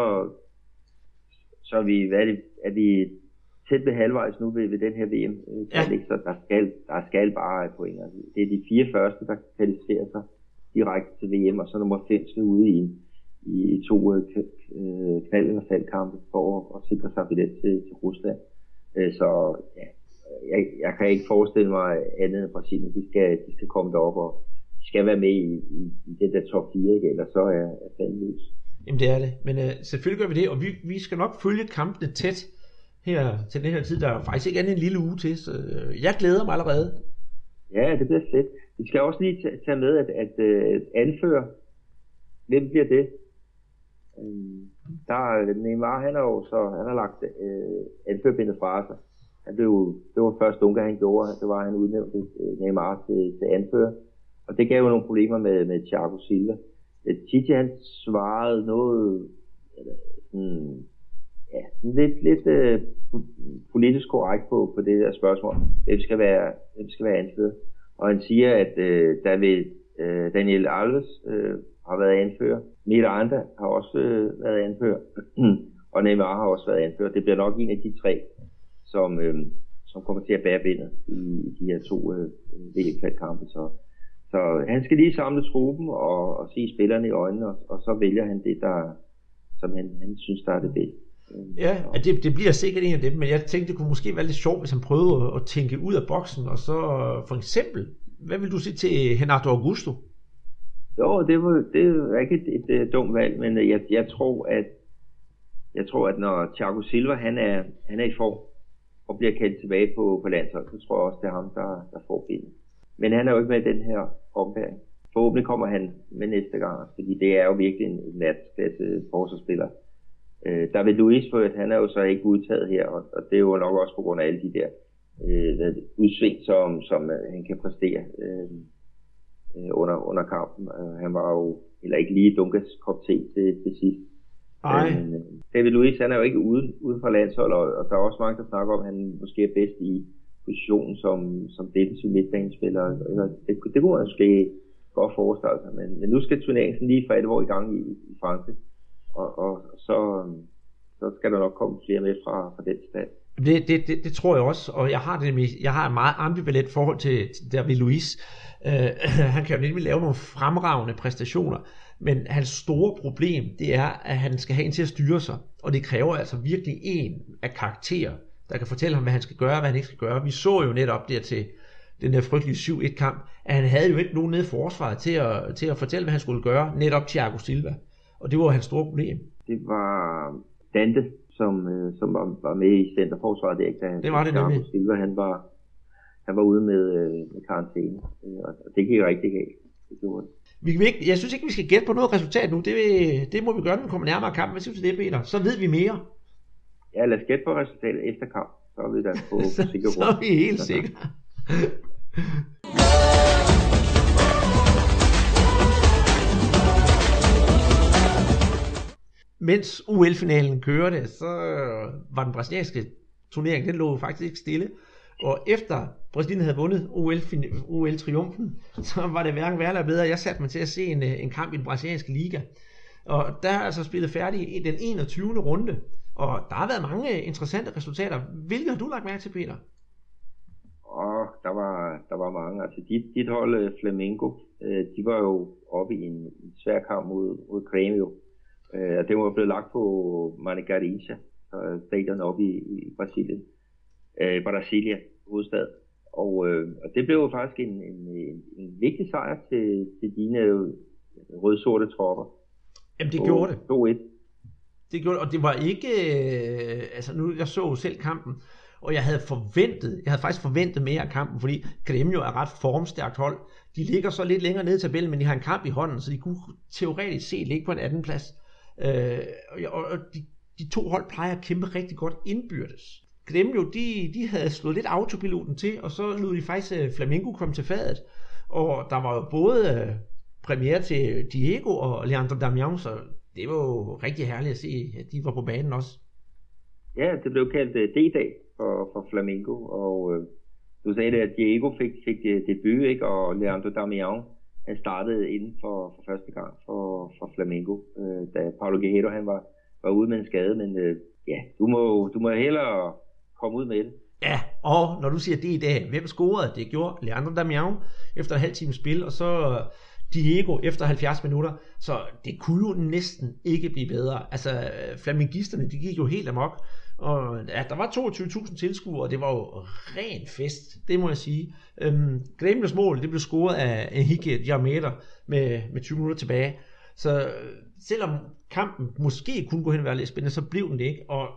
så er vi, hvad er, det, er vi tæt ved halvvejs nu ved, ved den her VM. Øh, ja. Så der skal, der skal bare point. Altså, det er de fire første, der kvalificerer sig direkte til VM, og så nummer 5 skal ude i, i to øh, knald- eller faldkampe for at, at sikre sig billet til, til Rusland. Øh, så ja, jeg, jeg kan ikke forestille mig andet end Brasilien. De skal, de skal komme derop, og de skal være med i, i, i den der top 4, ikke? ellers så er, er fanden løs. Jamen det er det, men øh, selvfølgelig gør vi det, og vi, vi skal nok følge kampene tæt her til den her tid. Der er faktisk ikke andet en lille uge til, så øh, jeg glæder mig allerede. Ja, det bliver fedt. Vi skal også lige tage med, at, at øh, anføre, hvem bliver det? Øh, der Neymar, han har jo så, han har lagt øh, anførbindet fra sig. Han blev, det var første Dunga, han gjorde, det var, at han udnævnte øh, Neymar til, til anfører. Og det gav jo nogle problemer med, med Thiago Silva. Øh, Titi, han svarede noget, eller, sådan, ja, lidt, lidt øh, politisk korrekt på, på det der spørgsmål. Hvem skal være, hvem skal være anfører? Og han siger, at øh, der vil øh, Daniel Alves øh, har været anfører. Miranda har også øh, været anfører. og Neymar har også været anfører. Det bliver nok en af de tre, som, øh, som kommer til at bære bindet i, i de her to øh, øh VM-kampe. Så, så han skal lige samle truppen og, og se spillerne i øjnene, og, og så vælger han det, der, som han, han synes, der er det bedste. Ja, det, det bliver sikkert en af dem, men jeg tænkte, det kunne måske være lidt sjovt, hvis han prøvede at, at tænke ud af boksen, og så for eksempel, hvad vil du sige til Renato Augusto? Jo, det var, det var ikke et, et, et dumt valg, men jeg, jeg tror, at jeg tror, at når Thiago Silva han er, han er i form og bliver kaldt tilbage på, på landshold, så tror jeg også, det er ham, der, der får bilen. Men han er jo ikke med i den her ombæring. Forhåbentlig kommer han med næste gang, fordi det er jo virkelig en, en forsvarsspiller. Øh, David Luiz, for at han er jo så ikke udtaget her, og, og det er jo nok også på grund af alle de der øh, udsving, som, som øh, han kan præstere øh, øh, under, under kampen. Øh, han var jo heller ikke lige Dunkas kop te til, til sidst. Nej. Øh, David Luiz, han er jo ikke uden, uden for landshold, og, og der er også mange, der snakker om, at han måske er bedst i position som, som defensiv midtbanespiller. Det, det kunne man måske godt forestille sig, men, men nu skal turneringen lige for alvor i gang i, i Frankrig og, og så, så skal der nok komme flere med fra, fra den stand. Det, det, det, det tror jeg også, og jeg har, det, jeg har et meget ambivalent forhold til, til David Luiz. Øh, han kan jo nemlig lave nogle fremragende præstationer, men hans store problem, det er, at han skal have en til at styre sig, og det kræver altså virkelig en af karakterer, der kan fortælle ham, hvad han skal gøre, hvad han ikke skal gøre. Vi så jo netop der til den der frygtelige 7-1 kamp, at han havde jo ikke nogen nede i forsvaret til at, til at fortælle, hvad han skulle gøre, netop Thiago Silva. Og det var hans store problem. Det var Dante, som, øh, som var, var med i centerforsvaret der. Da, det var det nemlig. Silva, han var, han var ude med, øh, med karantæne, øh, og det gik rigtig galt. Det gjorde det. Vi kan ikke, jeg synes ikke, vi skal gætte på noget resultat nu. Det, det må vi gøre, når vi kommer nærmere kampen. Hvad synes du det, Peter? Så ved vi mere. Ja, lad os gætte på resultatet efter kamp. Så er vi da på, på sikker Så er vi helt sikre. Mens UL-finalen kørte, så var den brasilianske turnering, den lå faktisk ikke stille. Og efter Brasilien havde vundet OL-triumfen, så var det hverken værre eller bedre. Jeg satte mig til at se en, en kamp i den brasilianske liga. Og der er altså spillet færdig i den 21. runde. Og der har været mange interessante resultater. Hvilke har du lagt mærke til, Peter? Og der var, der var mange. Altså dit, dit hold, øh, Flamengo, øh, de var jo oppe i en, en svær kamp mod, mod Grêmio. Øh, det var blevet lagt på Manicarisha, stadion oppe i, i Brasilien. Øh, Brasilia, hovedstad. Og, øh, og det blev jo faktisk en, en, en, en vigtig sejr til, til dine rød-sorte tropper. Jamen det gjorde det. 2-1. Det gjorde og det var ikke, øh, altså nu, jeg så selv kampen, og jeg havde forventet, jeg havde faktisk forventet mere af kampen, fordi Gremio er ret formstærkt hold. De ligger så lidt længere nede i tabellen, men de har en kamp i hånden, så de kunne teoretisk set ligge på en anden plads. Øh, og, og de, de to hold plejer at kæmpe rigtig godt indbyrdes. Gremio, de, de havde slået lidt autopiloten til, og så lod de faktisk uh, Flamengo komme til fadet. Og der var jo både uh, premiere til Diego og Leandro Damian, så det var jo rigtig herligt at se, at de var på banen også. Ja, det blev kaldt uh, D-dag for, for Flamengo, og uh, du sagde det, at Diego fik, fik det debut, ikke? og Leandro Damian han startede inden for, for første gang for, for Flamengo, uh, da Paulo Guerrero han var, var ude med en skade, men uh, ja, du må, du må hellere komme ud med det. Ja, og når du siger det i dag, hvem scorede? Det gjorde Leandro Damian efter en halv time spil, og så Diego efter 70 minutter, så det kunne jo næsten ikke blive bedre. Altså, flamingisterne, de gik jo helt amok, og ja, der var 22.000 tilskuere, og det var jo ren fest, det må jeg sige. Øhm, Gremles mål, det blev scoret af Enrique Diameter med, med 20 minutter tilbage. Så øh, selvom kampen måske kunne gå hen og være lidt spændende, så blev den det ikke, og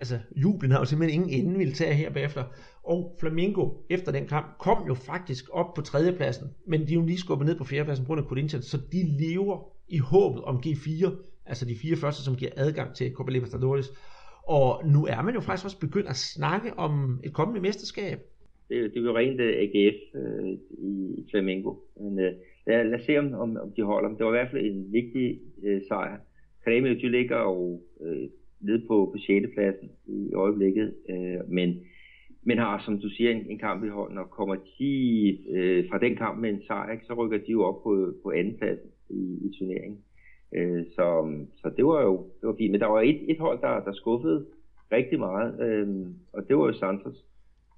altså, jublen har jo simpelthen ingen ende ville tage her bagefter. Og Flamingo efter den kamp kom jo faktisk op på tredjepladsen, men de er jo lige skubbet ned på fjerdepladsen på grund af Corinthians, så de lever i håbet om G4, altså de fire første, som giver adgang til Copa Libertadores. Og nu er man jo faktisk også begyndt at snakke om et kommende mesterskab. Det, det er jo rent øh, AGF øh, i Flamingo. Men øh, lad, lad os se, om, om, om de holder. Det var i hvert fald en vigtig øh, sejr. Kremio, de ligger jo øh, nede på, på 6. pladsen i øjeblikket, øh, men men har, som du siger, en, en kamp i hånden, og kommer de øh, fra den kamp med en sejr, ikke, så rykker de jo op på, på anden plads i, i turneringen. Øh, så, så det var jo det var fint. Men der var et, et hold, der, der skuffede rigtig meget, øh, og det var jo Santos.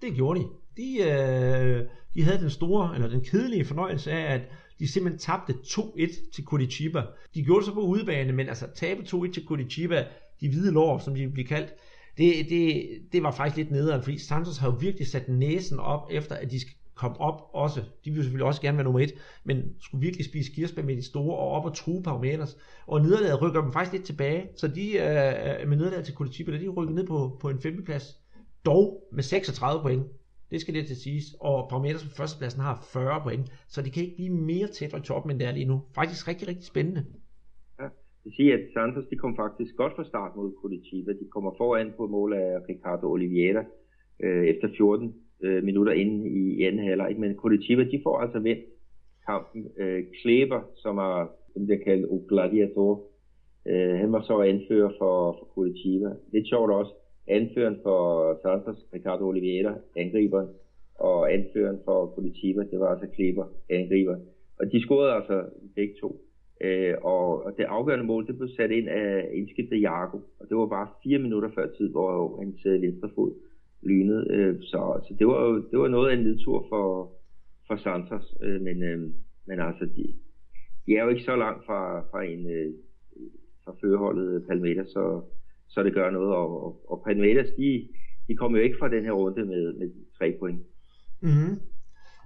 Det gjorde de. De, øh, de havde den store, eller den kedelige fornøjelse af, at de simpelthen tabte 2-1 til Curitiba. De gjorde det så på udebane, men altså tabe 2-1 til Curitiba, de hvide lår, som de blev kaldt, det, det, det var faktisk lidt nederen, fordi Santos har jo virkelig sat næsen op, efter at de skal komme op også. De ville selvfølgelig også gerne være nummer et, men skulle virkelig spise kirsebær med de store og op og true Parmeters. Og nederlaget rykker dem faktisk lidt tilbage, så de øh, med nederlaget til Curitiba, de rykker ned på, på en femteplads. Dog med 36 point. Det skal det til siges. Og Parmeters på førstepladsen har 40 point, så de kan ikke blive mere tæt i toppen, end det er lige nu. Faktisk rigtig, rigtig spændende vil sige, at Santos de kom faktisk godt fra start mod Curitiba. De kommer foran på mål af Ricardo Oliveira øh, efter 14 øh, minutter inde i, i anden halvleg. Men Curitiba de får altså vendt kampen. Øh, Kleber, som er som det kaldt O Gladiator, øh, han var så anfører for, for Curitiba. Lidt sjovt også, anføreren for Santos, Ricardo Oliveira, angriberen, og anføreren for Curitiba, det var altså Kleber, angriber. Og de scorede altså begge to. Øh, og, og det afgørende mål, det blev sat ind af indskiftet Jago, og det var bare fire minutter før tid, hvor hans øh, venstre fod lynede. Øh, så, så det var jo det var noget af en nedtur for, for Santos, øh, men, øh, men altså, de, de er jo ikke så langt fra, fra en øh, fra førerholdet øh, Palmeiras, så, så det gør noget, og, og, og Palmeiras, de, de kommer jo ikke fra den her runde med, med tre point. Mm-hmm.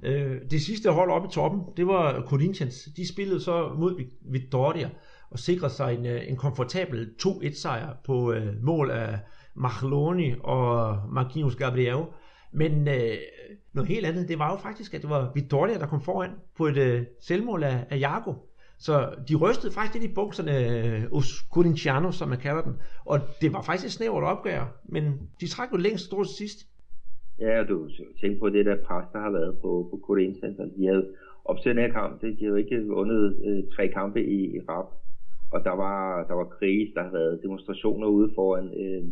Øh, det sidste hold oppe i toppen, det var Corinthians. De spillede så mod Victoria. og sikrede sig en, øh, en komfortabel 2-1 sejr på øh, mål af Macloni og Marquinhos Gabriel. Men øh, noget helt andet, det var jo faktisk, at det var Vittoria, der kom foran på et øh, selvmål af, af Jago. Så de rystede faktisk lidt i bukserne øh, hos Corinthians, som man kalder den. Og det var faktisk et snævert opgør, men de trak jo længst stort sidst. Ja, du tænker på det der pres, der har været på, på Corinthians. De havde til den her kamp, de havde jo ikke vundet øh, tre kampe i, i rap. Og der var, der var krig, der havde været demonstrationer ude foran øh,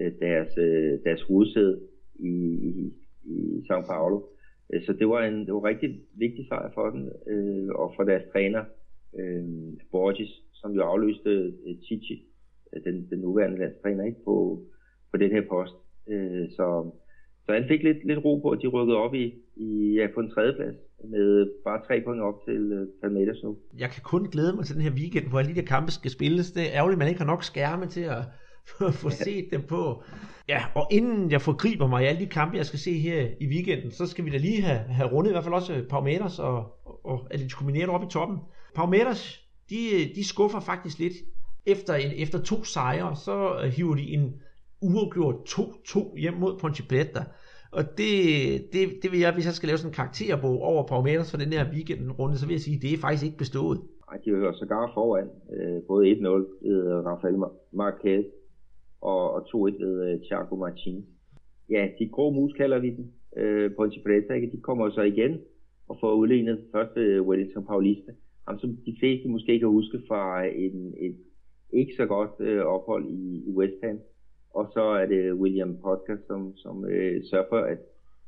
øh, deres, øh, deres hovedsæde i, i, i São Paulo. Øh, så det var en det var en rigtig vigtig sejr for den, øh, og for deres træner, øh, Borges, som jo afløste øh, Chichi, øh, den, den nuværende landstræner, ikke, på, på den her post. Øh, så, så han fik lidt, lidt ro på, at de rykkede op i, i ja, på en tredjeplads med bare tre point op til øh, Palmeiras nu. Jeg kan kun glæde mig til den her weekend, hvor alle de der kampe skal spilles. Det er ærgerligt, at man ikke har nok skærme til at få set dem på. Ja, og inden jeg forgriber mig i alle de kampe, jeg skal se her i weekenden, så skal vi da lige have, have rundet i hvert fald også Palmeiras og, og Atletico Mineiro op i toppen. Palmeiras, de, de skuffer faktisk lidt. Efter, en, efter to sejre, så hiver de en uafgjort 2-2 hjem mod Ponte Preta. Og det, det, det vil jeg, hvis jeg skal lave sådan en karakterbog over Palmeiras for den her weekendrunde, så vil jeg sige, at det er faktisk ikke bestået. Nej, de er sågar foran. Øh, både 1-0 ved øh, Rafael Marquez og, og 2-1 ved øh, Thiago Martin. Ja, de grå mus kalder vi den. Øh, Ponte Preta, de kommer så igen og får udlignet første øh, Wellington Paulista ham som de fleste måske kan huske fra en, et ikke så godt øh, ophold i, i West Ham. Og så er det William Podcast, som, som øh, sørger for, at,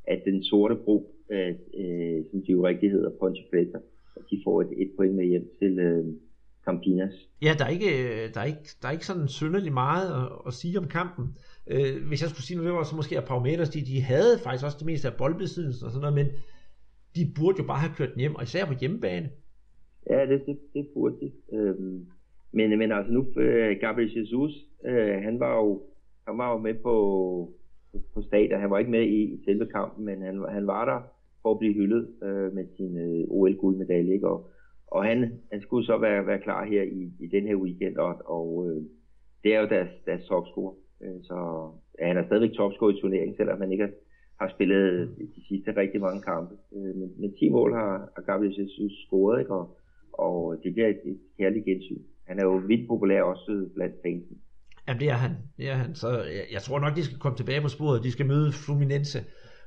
at den sorte bro, øh, øh, som de jo rigtig hedder, Ponte Preta, at de får et, et point med hjem til øh, Campinas. Ja, der er ikke, der er ikke, der er ikke sådan synderligt meget at, at sige om kampen. Øh, hvis jeg skulle sige noget, så måske at Palmeiras, de, de havde faktisk også det meste af boldbesiddelsen og sådan noget, men de burde jo bare have kørt den hjem, og især på hjemmebane. Ja, det, det, det burde de. Øhm, men, men altså nu, øh, Gabriel Jesus, øh, han var jo han var jo med på, på stadion. Han var ikke med i, i selve kampen, men han, han var der for at blive hyldet øh, med sin øh, OL-guldmedalje. Ikke? Og, og han, han skulle så være, være klar her i, i den her weekend, og, og øh, det er jo deres, deres topscore. Øh, så ja, han er stadigvæk topscore i turneringen, selvom han ikke har, har spillet de sidste rigtig mange kampe. Øh, men, men 10 mål har, har Gabriel Jesus scoret, ikke? Og, og det bliver et, et kærligt gensyn. Han er jo vildt populær også blandt fansen. Jamen det er han. Det er han. Så jeg, jeg tror nok, de skal komme tilbage på sporet. De skal møde Fluminense,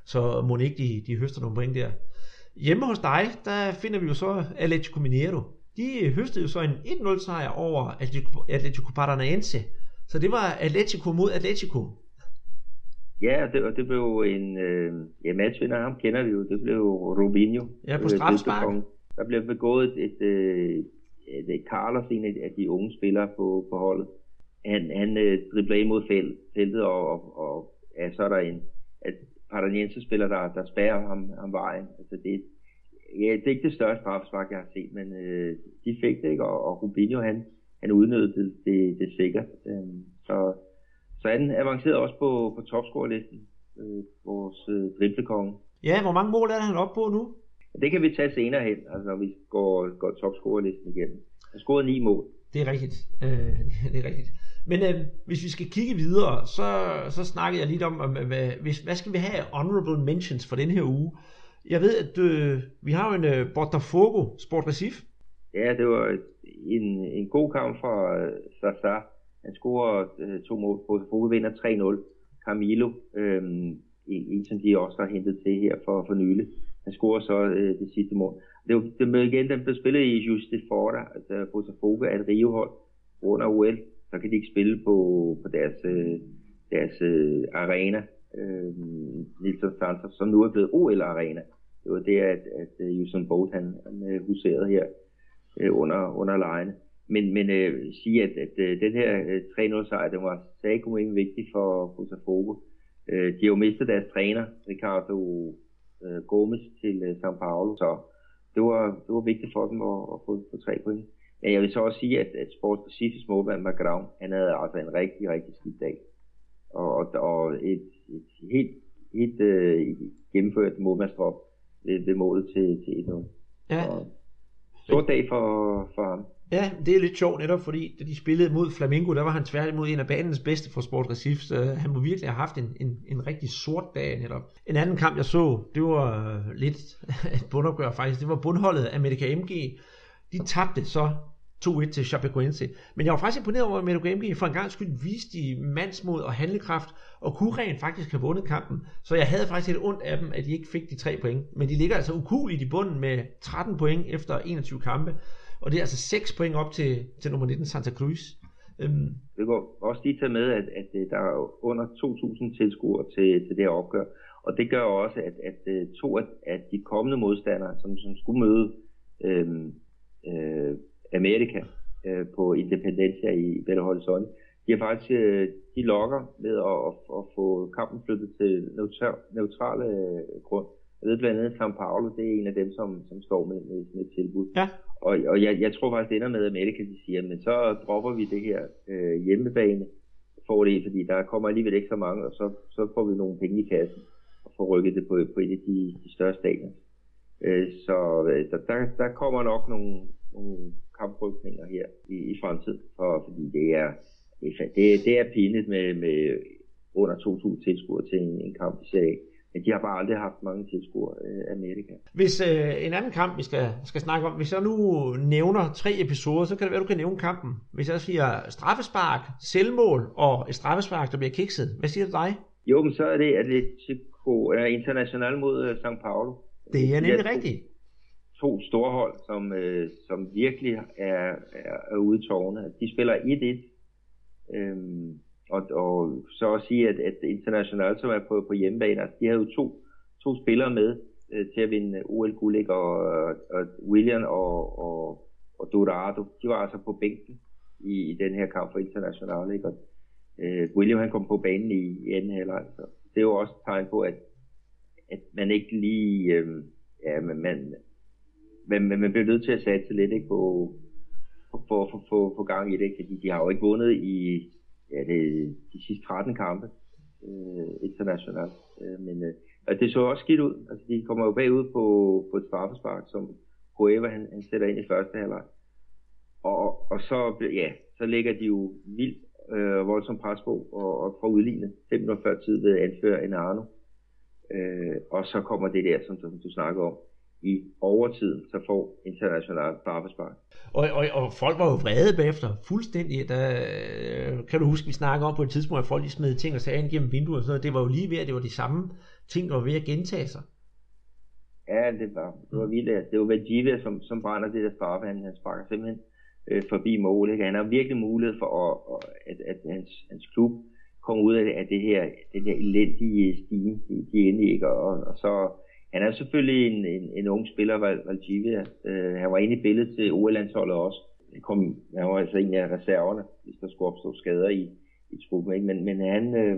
så må ikke de, de høster nogle point der. Hjemme hos dig, der finder vi jo så Atletico Mineiro. De høstede jo så en 1-0 sejr over Atletico, Atletico Paranaense. Så det var Atletico mod Atletico. Ja, det, og det blev en øh, ja, matchvinder, ham kender vi jo. Det blev Rubinho. Ja, på straffespark der bliver begået et, et, et, et, et Carlos, en af de unge spillere på, på holdet. Han, han øh, dribler imod felt, feltet, og, og, og ja, så er der en at Paranaense spiller, der, der spærrer ham, ham vejen. Altså det, ja, det er ikke det største straffespark, jeg har set, men øh, de fik det ikke, og, og Rubinho, han, han udnyttede det, det, det sikkert. Øhm, så, så han avancerede også på, på topscore-listen, øh, vores øh, driblekonge. Ja, hvor mange mål er han oppe på nu? Det kan vi tage senere hen, altså når vi går, går topscorerlisten igennem. Han scorede ni mål. Det er rigtigt. Øh, det er rigtigt. Men øh, hvis vi skal kigge videre, så, så snakkede jeg lidt om, hvad, øh, hvis, hvad skal vi have honorable mentions for den her uge? Jeg ved, at øh, vi har jo en øh, Botafogo Sport Recif. Ja, det var en, en god kamp fra øh, Sasa. Han scorer øh, to mål. Botafogo vinder 3-0. Camilo, øh, en, en, som de også har hentet til her for, for nylig. Han scorer så øh, det sidste mål. Det, var, det igen, den blev spillet i Juste Forda, altså Botafogo er et rivehold under OL. Så kan de ikke spille på, på deres, øh, deres øh, arena, øh, Nilsson Santos, som nu er blevet OL-arena. Det var det, at, at uh, Usain Bolt han, han øh, huserede her øh, under, under lejene. Men, men øh, sige, at, at øh, den her øh, 3-0 sejr, den var særlig vigtig for Botafogo. Øh, de har jo mistet deres træner, Ricardo øh, Gomes til øh, São Paulo, så det var, det var vigtigt for dem at, at få, få tre point. Men jeg vil så også sige, at, at Sports Pacifics målmand Magrau, han havde altså en rigtig, rigtig skidt dag. Og, og, og et, et helt, helt øh, gennemført målmandstrop ved, ved målet til, til 1-0. Ja. stor dag for, for ham. Ja, det er lidt sjovt netop, fordi da de spillede mod Flamengo, der var han tværtimod en af banens bedste for Sport Recife, så han må virkelig have haft en, en, en rigtig sort dag netop. En anden kamp, jeg så, det var lidt et bundopgør faktisk, det var bundholdet af Medica MG. De tabte så 2-1 til Chapecoense. Men jeg var faktisk imponeret over, at Medica for en gang skyld viste de mandsmod og handlekraft, og kunne rent faktisk have vundet kampen. Så jeg havde faktisk lidt ondt af dem, at de ikke fik de tre point. Men de ligger altså ukuligt i bunden med 13 point efter 21 kampe. Og det er altså 6 point op til, til nummer 19, Santa Cruz. Øhm. Det går også lige tage med, at, at øh, der er under 2.000 tilskuere til, til det her opgør. Og det gør også, at, at øh, to af at de kommende modstandere, som, som skulle møde øhm, øh, Amerika øh, på Independencia i Belo Horizonte, de har faktisk øh, de lokker med at, at, at få kampen flyttet til neutral, neutrale øh, grund. Jeg ved blandt andet, São Paulo, det er en af dem, som, som står med, med, med et tilbud. Ja. Og, og jeg, jeg tror faktisk, det ender med, at Amerika de siger, men så dropper vi det her øh, hjemmebane fordel, fordi der kommer alligevel ikke så mange, og så, så får vi nogle penge i kassen og får rykket det på, på et af de, de større stadier. Øh, så øh, der, der kommer nok nogle, nogle kamprykninger her i, i fremtiden, for, fordi det er, det, det er pinligt med, med under 2.000 tilskuere til en, en kamp i serie men de har bare aldrig haft mange tilskuere øh, Amerika. Hvis øh, en anden kamp, vi skal, skal snakke om, hvis jeg nu nævner tre episoder, så kan det være, du kan nævne kampen. Hvis jeg siger straffespark, selvmål og et straffespark, der bliver kikset, hvad siger du dig? Jo, men så er det Atletico er international mod uh, São Paulo. Det er nemlig rigtigt. To store hold, som, øh, som virkelig er, er, er ude i tårne. De spiller 1-1. Øhm, og, og så at sige, at, at International, som er på, på hjemmebane, altså, de havde jo to, to spillere med øh, til at vinde OL Gulik og, og William og, og, og Dorado, de var altså på bænken i, i den her kamp for International, ikke? Og, øh, William han kom på banen i, i anden halvleg, så det er jo også et tegn på, at, at man ikke lige, øh, ja, man, man, man, man bliver nødt til at satse lidt ikke, på, for at få, på gang i det, fordi de har jo ikke vundet i ja, det, de sidste 13 kampe øh, internationalt. Øh, men øh, og det så også skidt ud. Altså, de kommer jo bagud på, på et straffespark, som Cueva han, han sætter ind i første halvleg. Og, og så, ja, så ligger de jo vildt øh, voldsomt pres på og, og får udlignet 5 minutter før tid ved at anføre en Arno. Øh, og så kommer det der, som, som du snakker om, i overtiden, så får internationalt straffespark. Og, og, og folk var jo vrede bagefter, fuldstændig. Der, kan du huske, vi snakkede om på et tidspunkt, at folk lige smed ting og sager gennem vinduet og sådan noget. Det var jo lige ved, at det var de samme ting, der var ved at gentage sig. Ja, det var, det var vildt. Det var Vajiva, som, som brænder det der straffe. Han, han sparker simpelthen øh, forbi mål. Ikke? Han har virkelig mulighed for, at, at, at hans, hans klub kommer ud af, af det her, den her elendige stime, de, de er inde i. Ikke? Og, og så han er selvfølgelig en, en, en ung spiller, Valdivia. Øh, han var inde i billedet til OL-landsholdet også. Han, kom, han var altså en af reserverne, hvis der skulle opstå skader i, i truppen. Ikke? Men, men han, øh,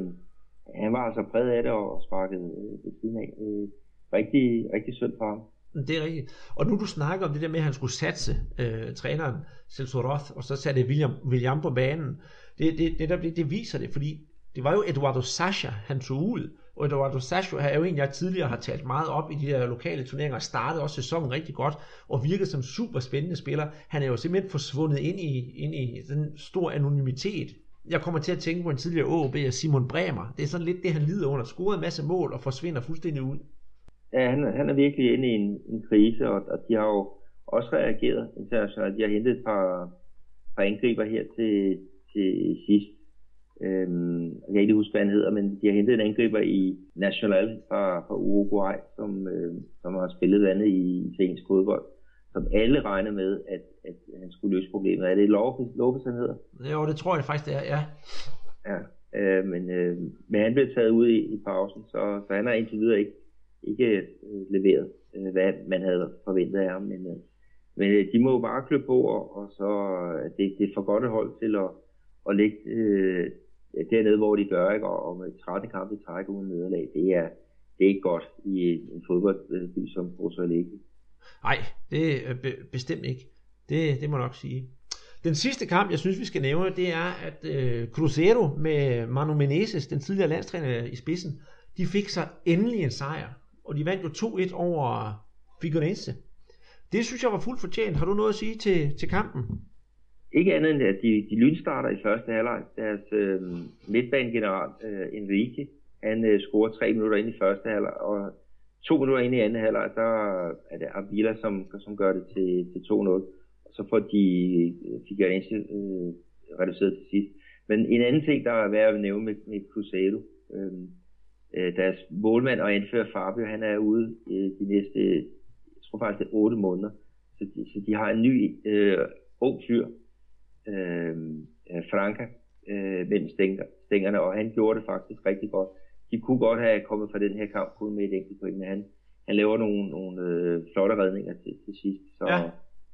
han var altså præget af det og sparkede øh, ved siden af. Øh, rigtig, rigtig synd for ham. Mm, det er rigtigt. Og nu du snakker om det der med, at han skulle satse øh, træneren Celso Roth, og så satte William, William på banen. Det, det, det, der, det, det viser det, fordi det var jo Eduardo Sasha, han tog ud Eduardo Sasho er jo en, jeg tidligere har talt meget op i de der lokale turneringer, startede også sæsonen rigtig godt, og virkede som super spændende spiller. Han er jo simpelthen forsvundet ind i, ind i den stor anonymitet. Jeg kommer til at tænke på en tidligere OB af Simon Bremer. Det er sådan lidt det, han lider under. Scorede en masse mål og forsvinder fuldstændig ud. Ja, han, han er virkelig inde i en, en krise, og, og de har jo også reageret internationalt. De har hentet et par, par angriber her til, til sidst Øhm, jeg kan ikke huske, hvad han hedder, men de har hentet en angriber i National fra, fra Uruguay, som, øh, som har spillet andet i italiensk fodbold, som alle regner med, at, at han skulle løse problemet. Er det Lopez, Lopez han hedder? Jo, det tror jeg faktisk, det er, ja. Ja, øh, men, øh, men han blev taget ud i, i pausen, så, så han har indtil videre ikke, ikke øh, leveret, øh, hvad man havde forventet af ham. Men, øh, men øh, de må jo bare klø på, og, og så øh, det, det er for godt et hold til at, at lægge øh, dernede, hvor de gør, ikke? og med 13 kampe i træk uden nederlag, det er, det er ikke godt i en fodboldby som Porto Alegre. Nej, det er be- bestemt ikke. Det, det må jeg nok sige. Den sidste kamp, jeg synes, vi skal nævne, det er, at øh, Cruzeiro med Manu Menezes, den tidligere landstræner i spidsen, de fik sig endelig en sejr. Og de vandt jo 2-1 over Figueirense. Det synes jeg var fuldt fortjent. Har du noget at sige til, til kampen? Ikke andet end, at de, de lynstarter i første halvleg. Deres øh, midtbanegeneral øh, Enrique, han øh, scorer tre minutter ind i første halvleg, og to minutter ind i anden halvleg, der er det Avila, som, som gør det til, til 2-0. Og så får de øh, Figueirense øh, reduceret til sidst. Men en anden ting, der er værd at nævne med, med Cruzeiro, øh, øh, deres målmand og anfører Fabio, han er ude øh, de næste, jeg tror faktisk det er 8 måneder. Så de, så de har en ny øh, ung fyr, øh, Franca, øh, mellem stængerne, og han gjorde det faktisk rigtig godt. De kunne godt have kommet fra den her kamp kun med et enkelt point, men han, han laver nogle, nogle øh, flotte redninger til, til sidst, så, ja.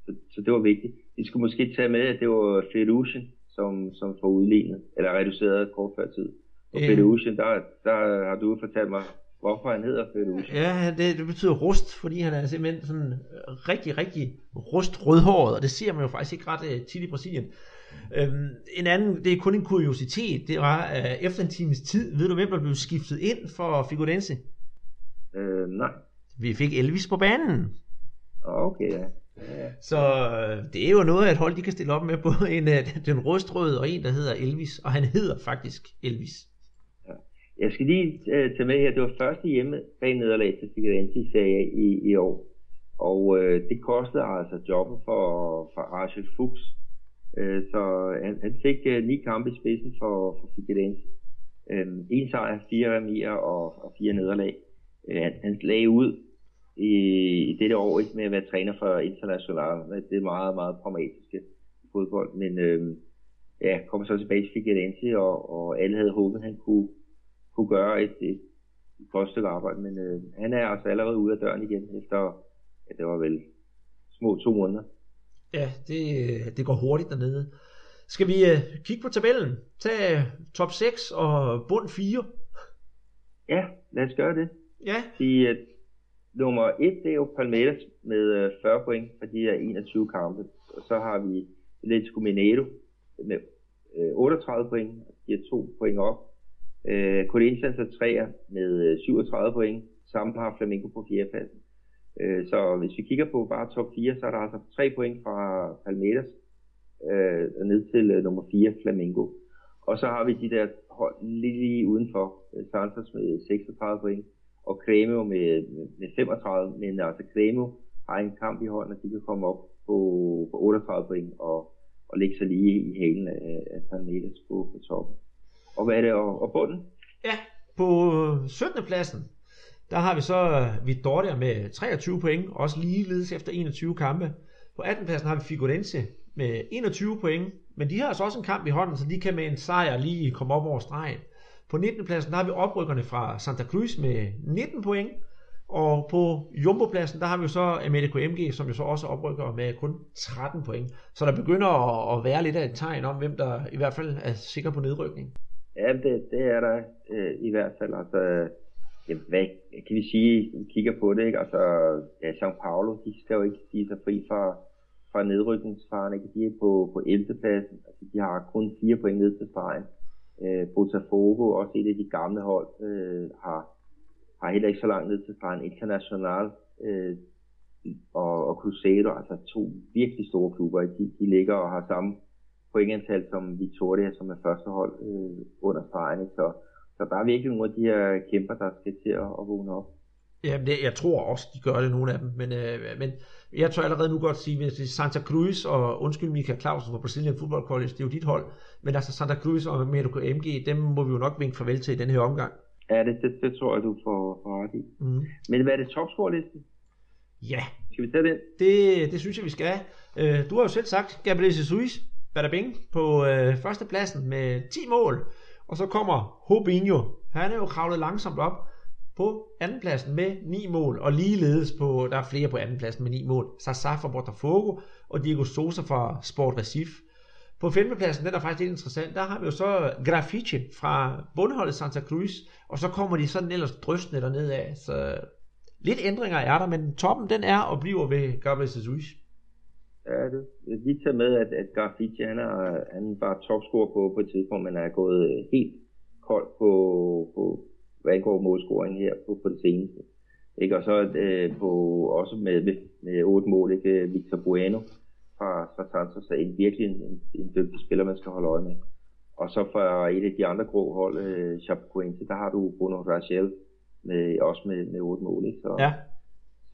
så, så det var vigtigt. Vi skulle måske tage med, at det var Ferrucci, som, som får udlignet, eller reduceret kort før tid. Og øh. Ferrucci, der, der har du fortalt mig, hvorfor han hedder Ferrucci. Ja, det, det betyder rust, fordi han er simpelthen sådan rigtig, rigtig rust rødhåret, og det ser man jo faktisk ikke ret uh, tit i Brasilien. Øhm, en anden, det er kun en kuriositet, det var uh, efter en times tid, ved du hvem der blev skiftet ind for Figurense? Øh, nej. Vi fik Elvis på banen. Okay, ja. Ja. Så øh, det er jo noget, at hold de kan stille op med på en af den rustrøde og en, der hedder Elvis, og han hedder faktisk Elvis. Jeg skal lige uh, tage med her, det var første hjemme bag nederlag til Figueirense i Serie i, i år, og uh, det kostede altså jobben for, for Rachel Fuchs, uh, så han, han fik uh, ni kampe i spidsen for, for Figueirense. Uh, en sejr, fire remier og, og fire nederlag. Uh, han, han lagde ud i, i dette år ikke med at være træner for International. Det er meget, meget pragmatiske fodbold, men øh, ja, kommer så tilbage til Figueirense, og, og alle havde håbet, at han kunne, kunne gøre et, et, et godt stykke arbejde, men øh, han er altså allerede ude af døren igen, efter, ja, det var vel små to måneder. Ja, det, det går hurtigt dernede. Skal vi uh, kigge på tabellen? Tag top 6 og bund 4? Ja, lad os gøre det. Ja. Sige, at nummer 1, det er jo Palmeiras med 40 øh, point for de her 21 kampe. Og så har vi Atletico Mineiro med 38 øh, point, de er to point op. Øh, Corinthians er træer med øh, 37 point, Samme par Flamengo på 4. pladsen. Øh, så hvis vi kigger på bare top 4, så er der altså 3 point fra Palmeiras øh, ned til øh, nummer 4, Flamengo. Og så har vi de der hold lige udenfor, Santos med 36 point, og Cremo med, med 35, men altså Cremo har en kamp i hånden, og de kan komme op på, på 38 point og, og lægge sig lige i halen af, af Palmeiras på, på toppen. Og hvad er det, og, og bunden? Ja, på øh, 17. pladsen, der har vi så øh, Vittoria med 23 point, også ligeledes efter 21 kampe. På 18. pladsen har vi Figurense med 21 point, men de har altså også en kamp i hånden, så de kan med en sejr lige komme op over stregen. På 19. pladsen der har vi oprykkerne fra Santa Cruz med 19 point. Og på Jumbo-pladsen, der har vi jo så Americo MG, som jo så også oprykker med kun 13 point. Så der begynder at være lidt af et tegn om, hvem der i hvert fald er sikker på nedrykning. Ja, det, det er der øh, i hvert fald. Altså, øh, ja, hvad kan vi sige, vi kigger på det, ikke? Altså, ja, São Paulo, de skal jo ikke sige sig fri fra, fra nedrykningsfaren, ikke? De er på, på 11. pladsen, altså, de har kun 4 point ned til stregen. Øh, Botafogo, også et af de gamle hold, øh, har, har heller ikke så langt ned til stregen. International øh, og, og Cruzeiro, altså to virkelig store klubber, de, de ligger og har samme pointantal som Victoria, som er første hold øh, under stregen. Så, så der er virkelig nogle af de her kæmper, der skal til at, at vågne op. Ja, det, jeg tror også, de gør det, nogle af dem. Men, øh, men jeg tror allerede nu godt sige, er Santa Cruz, og undskyld Michael Clausen fra Brazilian Football College, det er jo dit hold, men altså Santa Cruz og Medico MG, dem må vi jo nok vinke farvel til i den her omgang. Ja, det, det, det tror jeg, du får, får ret i. Mm. Men hvad er det topscore-listen? Ja. Skal vi tage den? Det, det synes jeg, vi skal. Uh, du har jo selv sagt, Gabriel Jesus, Badabing, på øh, førstepladsen med 10 mål. Og så kommer Hobinho. Han er jo kravlet langsomt op på andenpladsen med 9 mål, og ligeledes på, der er flere på andenpladsen med 9 mål, Sasa fra Botafogo og Diego Sosa fra Sport Recife. På femtepladsen, den er faktisk lidt interessant, der har vi jo så Graffiti fra bundholdet Santa Cruz, og så kommer de sådan ellers drøstende dernede af, så lidt ændringer er der, men toppen den er og bliver ved Gabriel Jesus. Ja, det er lige taget med, at, at Garfici, han er, han var topscorer på, på et tidspunkt, men er gået øh, helt kold på, på, hvad angår målscoring her på, på det seneste. Ikke? Og så øh, på, også med, med, med otte mål, ikke? Victor Bueno fra fra Santos er en virkelig en, en, en dygtig spiller, man skal holde øje med. Og så for et af de andre grå hold, øh, Chapecoense, der har du Bruno Rachel, med, også med, med otte mål. Ikke? Så, Ja,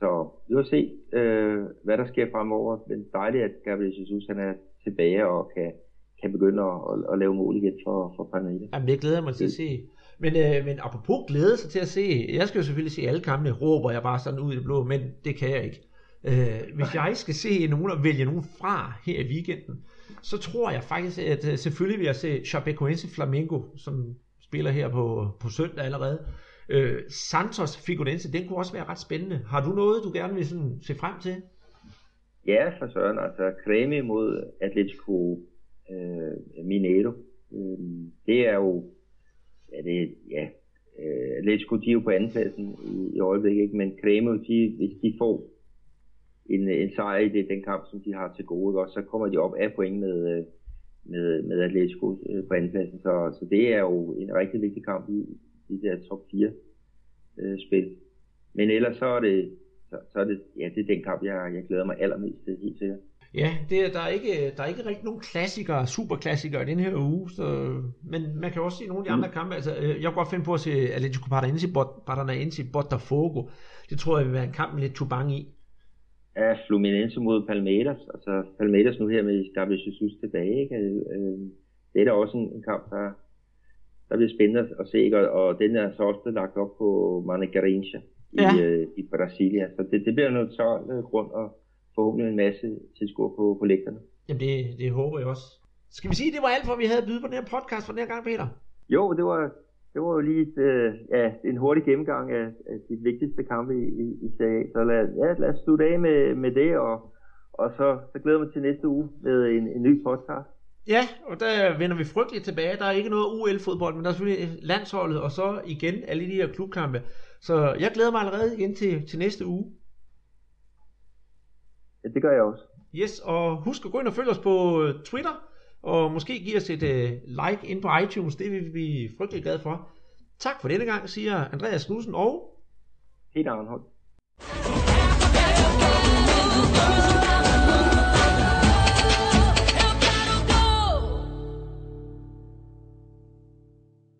så vi vil se, øh, hvad der sker fremover. Men dejligt, at Gabriel Jesus han er tilbage og kan, kan begynde at, at, at lave mål igen for, for Panetta. Jamen, det glæder jeg mig til at se. Men, øh, men apropos glæde sig til at se, jeg skal jo selvfølgelig se alle kampene, råber jeg bare sådan ud i det blå, men det kan jeg ikke. Øh, hvis jeg skal se nogen og vælge nogen fra her i weekenden, så tror jeg faktisk, at øh, selvfølgelig vil jeg se Chapecoense Flamengo, som spiller her på, på søndag allerede. Øh, Santos Figurense, den kunne også være ret spændende. Har du noget, du gerne vil sådan se frem til? Ja, for søren. Altså, Creme mod Atletico øh, Mineiro. Øh, det er jo... Ja, det, ja, øh, Atletico, de er jo på andenpladsen i, i øjeblikket, ikke? men Creme, de, hvis de får en, en sejr i det, den kamp, som de har til gode, ikke? Også, så kommer de op af point med, øh, med, med Atletico øh, på andenpladsen. Så, så det er jo en rigtig vigtig kamp i, i det her top 4 øh, spil. Men ellers så er det, så, så er det, ja, det er den kamp, jeg, jeg glæder mig allermest til, helt sikkert. Ja, det, er- der, er ikke, der er ikke rigtig nogen klassikere, superklassikere i den her uge, så, men man kan også se nogle af de andre kampe. Altså, øh, jeg kunne godt finde på at se Atletico Paranaense, Paranaense Botafogo. Det tror jeg vil være en kamp med lidt tubang i. Ja, Fluminense mod Palmeiras. Altså Palmeiras nu her med Gabriel Jesus tilbage. Ikke? Øh, det er da også en, en kamp, der, der bliver spændende at se. Ikke? Og, og den er så også blevet lagt op på Mane Garrincha i, Ja. øh, i Brasilia. Så det, det bliver noget tørt grund og forhåbentlig en masse tilskuere på, på lægterne. Jamen, det, det håber jeg også. Skal vi sige, at det var alt, hvad vi havde at byde på den her podcast for den her gang, Peter? Jo, det var, det var jo lige et, øh, ja, en hurtig gennemgang af, af de vigtigste kampe i, i, i Serie A. Så lad, ja, lad os slutte af med, med det, og, og så, så glæder jeg mig til næste uge med en, en ny podcast. Ja, og der vender vi frygteligt tilbage. Der er ikke noget UL-fodbold, men der er selvfølgelig landsholdet, og så igen alle de her klubkampe. Så jeg glæder mig allerede ind til, til næste uge. Ja, det gør jeg også. Yes, og husk at gå ind og følge os på øh, Twitter, og måske give os et uh, like ind på iTunes. Det vil vi frygtelig glade for. Tak for denne gang, siger Andreas Knudsen og... Peter Arnhold.